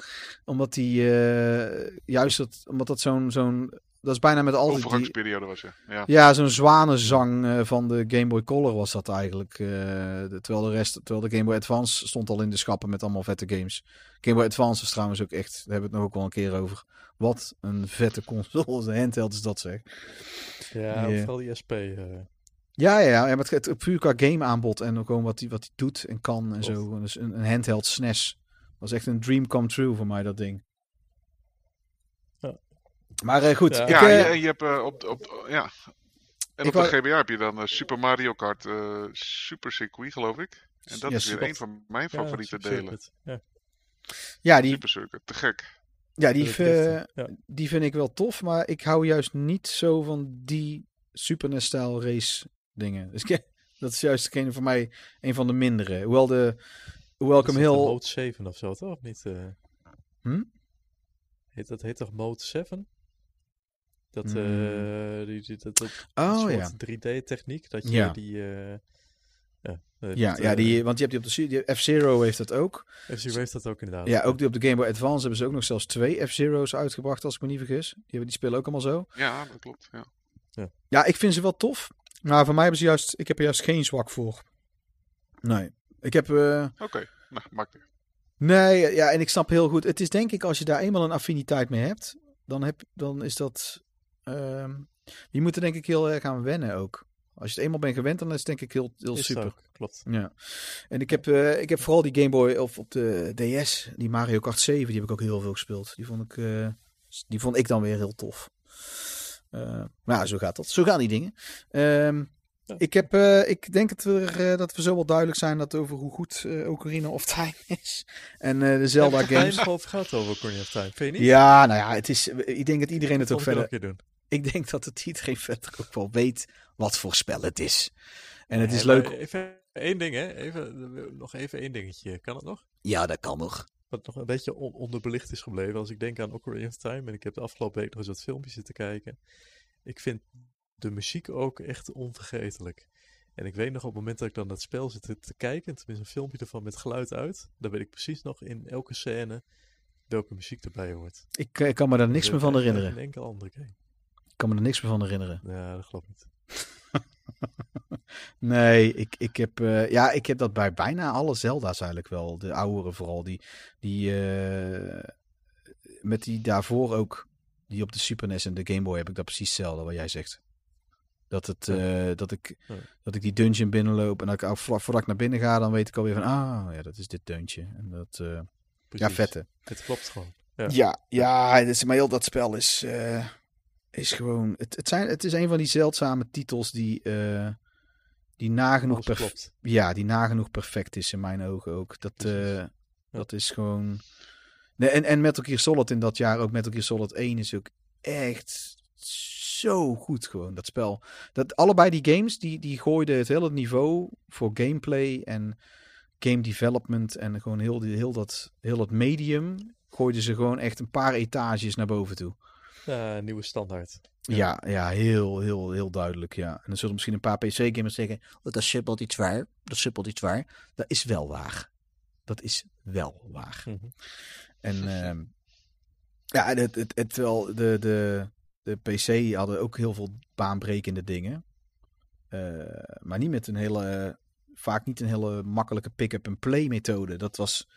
omdat die uh, juist dat, omdat dat zo'n zo'n dat is bijna met al die... Overgangsperiode was je. Ja, ja zo'n zwanenzang uh, van de Game Boy Color was dat eigenlijk. Uh, de, terwijl de rest, terwijl de Game Boy Advance stond al in de schappen met allemaal vette games. Game Boy Advance is trouwens ook echt, daar hebben we het nog ook wel een keer over. Wat een vette console, de handheld is dat zeg. Ja, die, vooral die SP. Uh... Ja, ja, ja, maar het, het, puur qua game aanbod en ook gewoon wat hij wat die doet en kan en zo. Dus een, een handheld SNES. was echt een dream come true voor mij, dat ding. Maar uh, goed. Ja, ik, uh, uh, je, je hebt uh, op, op, ja. En op de. GBA heb je dan Super Mario Kart Super Circuit, geloof ik. En dat ja, is weer een van mijn favoriete ja, delen. Ja. ja, die. Super Circuit, te gek. Ja, die, ja. die vind ik wel tof, maar ik hou juist niet zo van die Super NES-stijl race dingen. Dus dat is juist degene voor mij een van de mindere. Hoewel de. Hoewel ik hem heel. Mode 7 of zo, toch? Of niet? Hm? Heet, dat heet toch Mode 7? Dat, mm. uh, die, die, dat, dat oh, ja. 3D-techniek, dat je ja. die... Uh, ja, uh, ja, ja die, want je hebt die op de F-Zero heeft dat ook. F-Zero heeft dat ook inderdaad. Ja, ook die op de Game Boy Advance hebben ze ook nog zelfs twee F-Zero's uitgebracht, als ik me niet vergis. Die, die spelen ook allemaal zo. Ja, dat klopt, ja. Ja, ja ik vind ze wel tof. Maar voor mij hebben ze juist... Ik heb er juist geen zwak voor. Nee. Ik heb... Oké, okay. nou, maakt niet. Nee, ja, en ik snap heel goed. Het is denk ik als je daar eenmaal een affiniteit mee hebt, dan, heb, dan is dat. Uh, Je moet er denk ik heel erg aan wennen ook. Als je het eenmaal bent gewend, dan is het denk ik heel, heel Is super. ook, klopt. Ja. En ik heb, eh, ik heb vooral die Game Boy of op de DS, die Mario Kart 7, die heb ik ook heel veel gespeeld. Die vond ik, eh, die vond ik dan weer heel tof. Eh, maar ja, zo gaat dat. Zo gaan die dingen. Ehm, Ja. ik, heb, ik denk dat we, eh, dat we zo wel duidelijk zijn dat over hoe goed eh Ocarina of Time is. En de Zelda games. over gehad over Ocarina of Time? Vind je niet? Ja, nou ja, het is, ik denk dat iedereen het ook verder... doen. Ik denk dat het iedereen verder ook wel weet wat voor spel het is. En het is leuk. Even één ding, hè? Even, nog even één dingetje. Kan het nog? Ja, dat kan nog. Wat nog een beetje on- onderbelicht is gebleven. Als ik denk aan Ocarina of Time. En ik heb de afgelopen week nog eens wat filmpjes zitten kijken. Ik vind de muziek ook echt onvergetelijk. En ik weet nog op het moment dat ik dan dat spel zit te- kijken. Tenminste een filmpje ervan met geluid uit. Dan weet ik precies nog in elke scène welke muziek erbij hoort. Ik, eh, kan me daar niks meer van ik herinneren. Geen enkel andere game. Ik kan me er niks meer van herinneren. Ja, dat ik niet. Nee, ik, ik, heb, eh, ja, ik heb dat bij bijna alle Zelda's eigenlijk wel. De oudere vooral. Die, die, eh, met die daarvoor ook. Die op de Super NES en de Game Boy heb ik dat precies hetzelfde wat jij zegt. Dat, het, eh, dat, ik, Ja. dat ik die dungeon binnenloop en dat ik, voordat ik naar binnen ga, dan weet ik alweer van, ah, ja, dat is dit deuntje. En dat, ja, vette. Het klopt gewoon. Ja. Ja, ja, maar heel dat spel is, is gewoon. Het, het, zijn, het is een van die zeldzame titels die, eh, die nagenoeg, Alles perf- klopt. ja, die nagenoeg perfect is in mijn ogen ook. Dat, eh, dat is gewoon. Nee, en, en Metal Gear Solid in dat jaar ook. Metal Gear Solid 1 is ook echt zo goed gewoon. Dat spel. Dat, allebei die games die, die gooiden het hele niveau voor gameplay en game development. En gewoon heel, die- heel, dat, heel dat medium gooiden ze gewoon echt een paar etages naar boven toe. Ja, nieuwe standaard. Ja. Ja, ja, heel, heel, heel duidelijk, ja. En dan zullen misschien een paar PC-gamers zeggen, "Oh, dat is simpel iets waar, dat is simpel iets waar. Dat is wel waar. Dat is wel waar. Mhm. En ehm, ja, het, het, het, wel, de, de, de PC hadden ook heel veel baanbrekende dingen. Eh, maar niet met een hele, vaak niet een hele makkelijke pick-up-and-play methode. Dat was,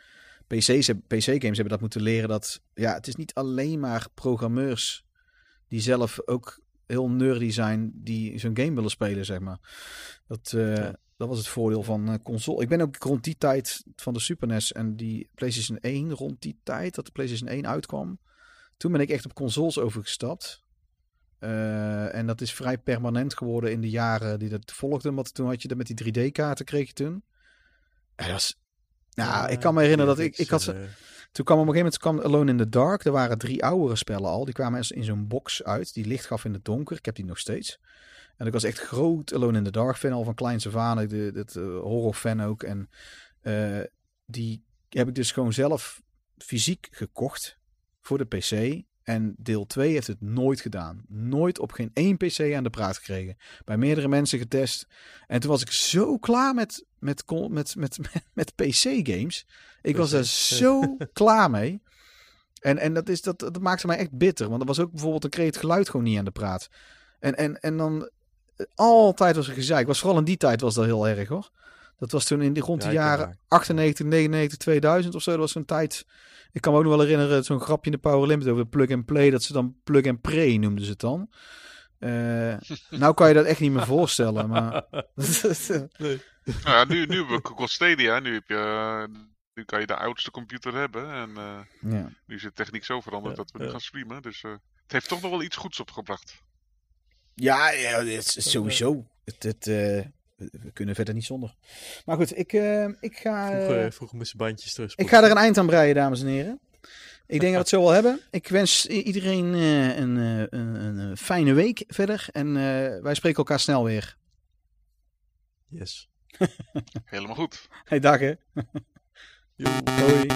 PC's, PC-games hebben dat moeten leren dat, ja, het is niet alleen maar programmeurs die zelf ook heel nerdy zijn, die zo'n game willen spelen, zeg maar. Dat, eh, Ja. dat was het voordeel van eh, console. Ik ben ook rond die tijd van de Super NES en die PlayStation 1, rond die tijd dat de PlayStation 1 uitkwam, toen ben ik echt op consoles overgestapt. Eh, en dat is vrij permanent geworden in de jaren die dat volgden. Want toen had je dat met die 3D-kaarten kreeg je toen. Ja, dat was... Nou, ik kan me herinneren dat ik... ik had, ze- eh, toen kwam op een gegeven moment kwam Alone in the Dark. Er waren drie oudere spellen al. Die kwamen eens in zo'n box uit. Die licht gaf in het donker. Ik heb die nog steeds. En ik was echt groot Alone in the Dark fan al van kleins af aan. Ik de, het horror fan ook. En eh, die heb ik dus gewoon zelf fysiek gekocht voor de PC. En deel 2 heeft het nooit gedaan. Nooit op geen één PC aan de praat gekregen. Bij meerdere mensen getest. En toen was ik zo klaar met, met, met, met, met, PC-games. Ik was er zo klaar mee. En, en dat, is, dat, dat maakte mij echt bitter. Want er was ook bijvoorbeeld, je het geluid gewoon niet aan de praat. En, en, en dan eh, altijd was er gezeik. Was vooral in die tijd was dat heel erg hoor. Dat was toen in die, rond de jaren haar. 98, 99, 2000 of zo. Dat was zo'n tijd. Ik kan me ook nog wel herinneren, zo'n grapje in de Power Limit over plug and play. Dat ze dan plug and pray noemden ze het dan. Eh, nou kan je dat echt niet meer voorstellen. Maar nee. Ja, nu, nu hebben we Google Stadia. Nu, heb je, eh, nu kan je de oudste computer hebben. En eh, ja. nu is de techniek zo veranderd Ja, dat we nu ja. gaan streamen. Dus eh, het heeft toch nog wel iets goeds opgebracht. Ja, ja, het is sowieso. Het, het, eh, we kunnen verder niet zonder. Maar goed, ik, uh, ik ga... Vroeger, eh, eh, vroeger moesten bandjes terug. Ik ga er een eind aan breien, dames en heren. Ik denk dat we het zo wel hebben. Ik wens iedereen een, een, fijne week verder. En wij spreken elkaar snel weer. Yes. Helemaal goed. Hey, dag hè. Doei.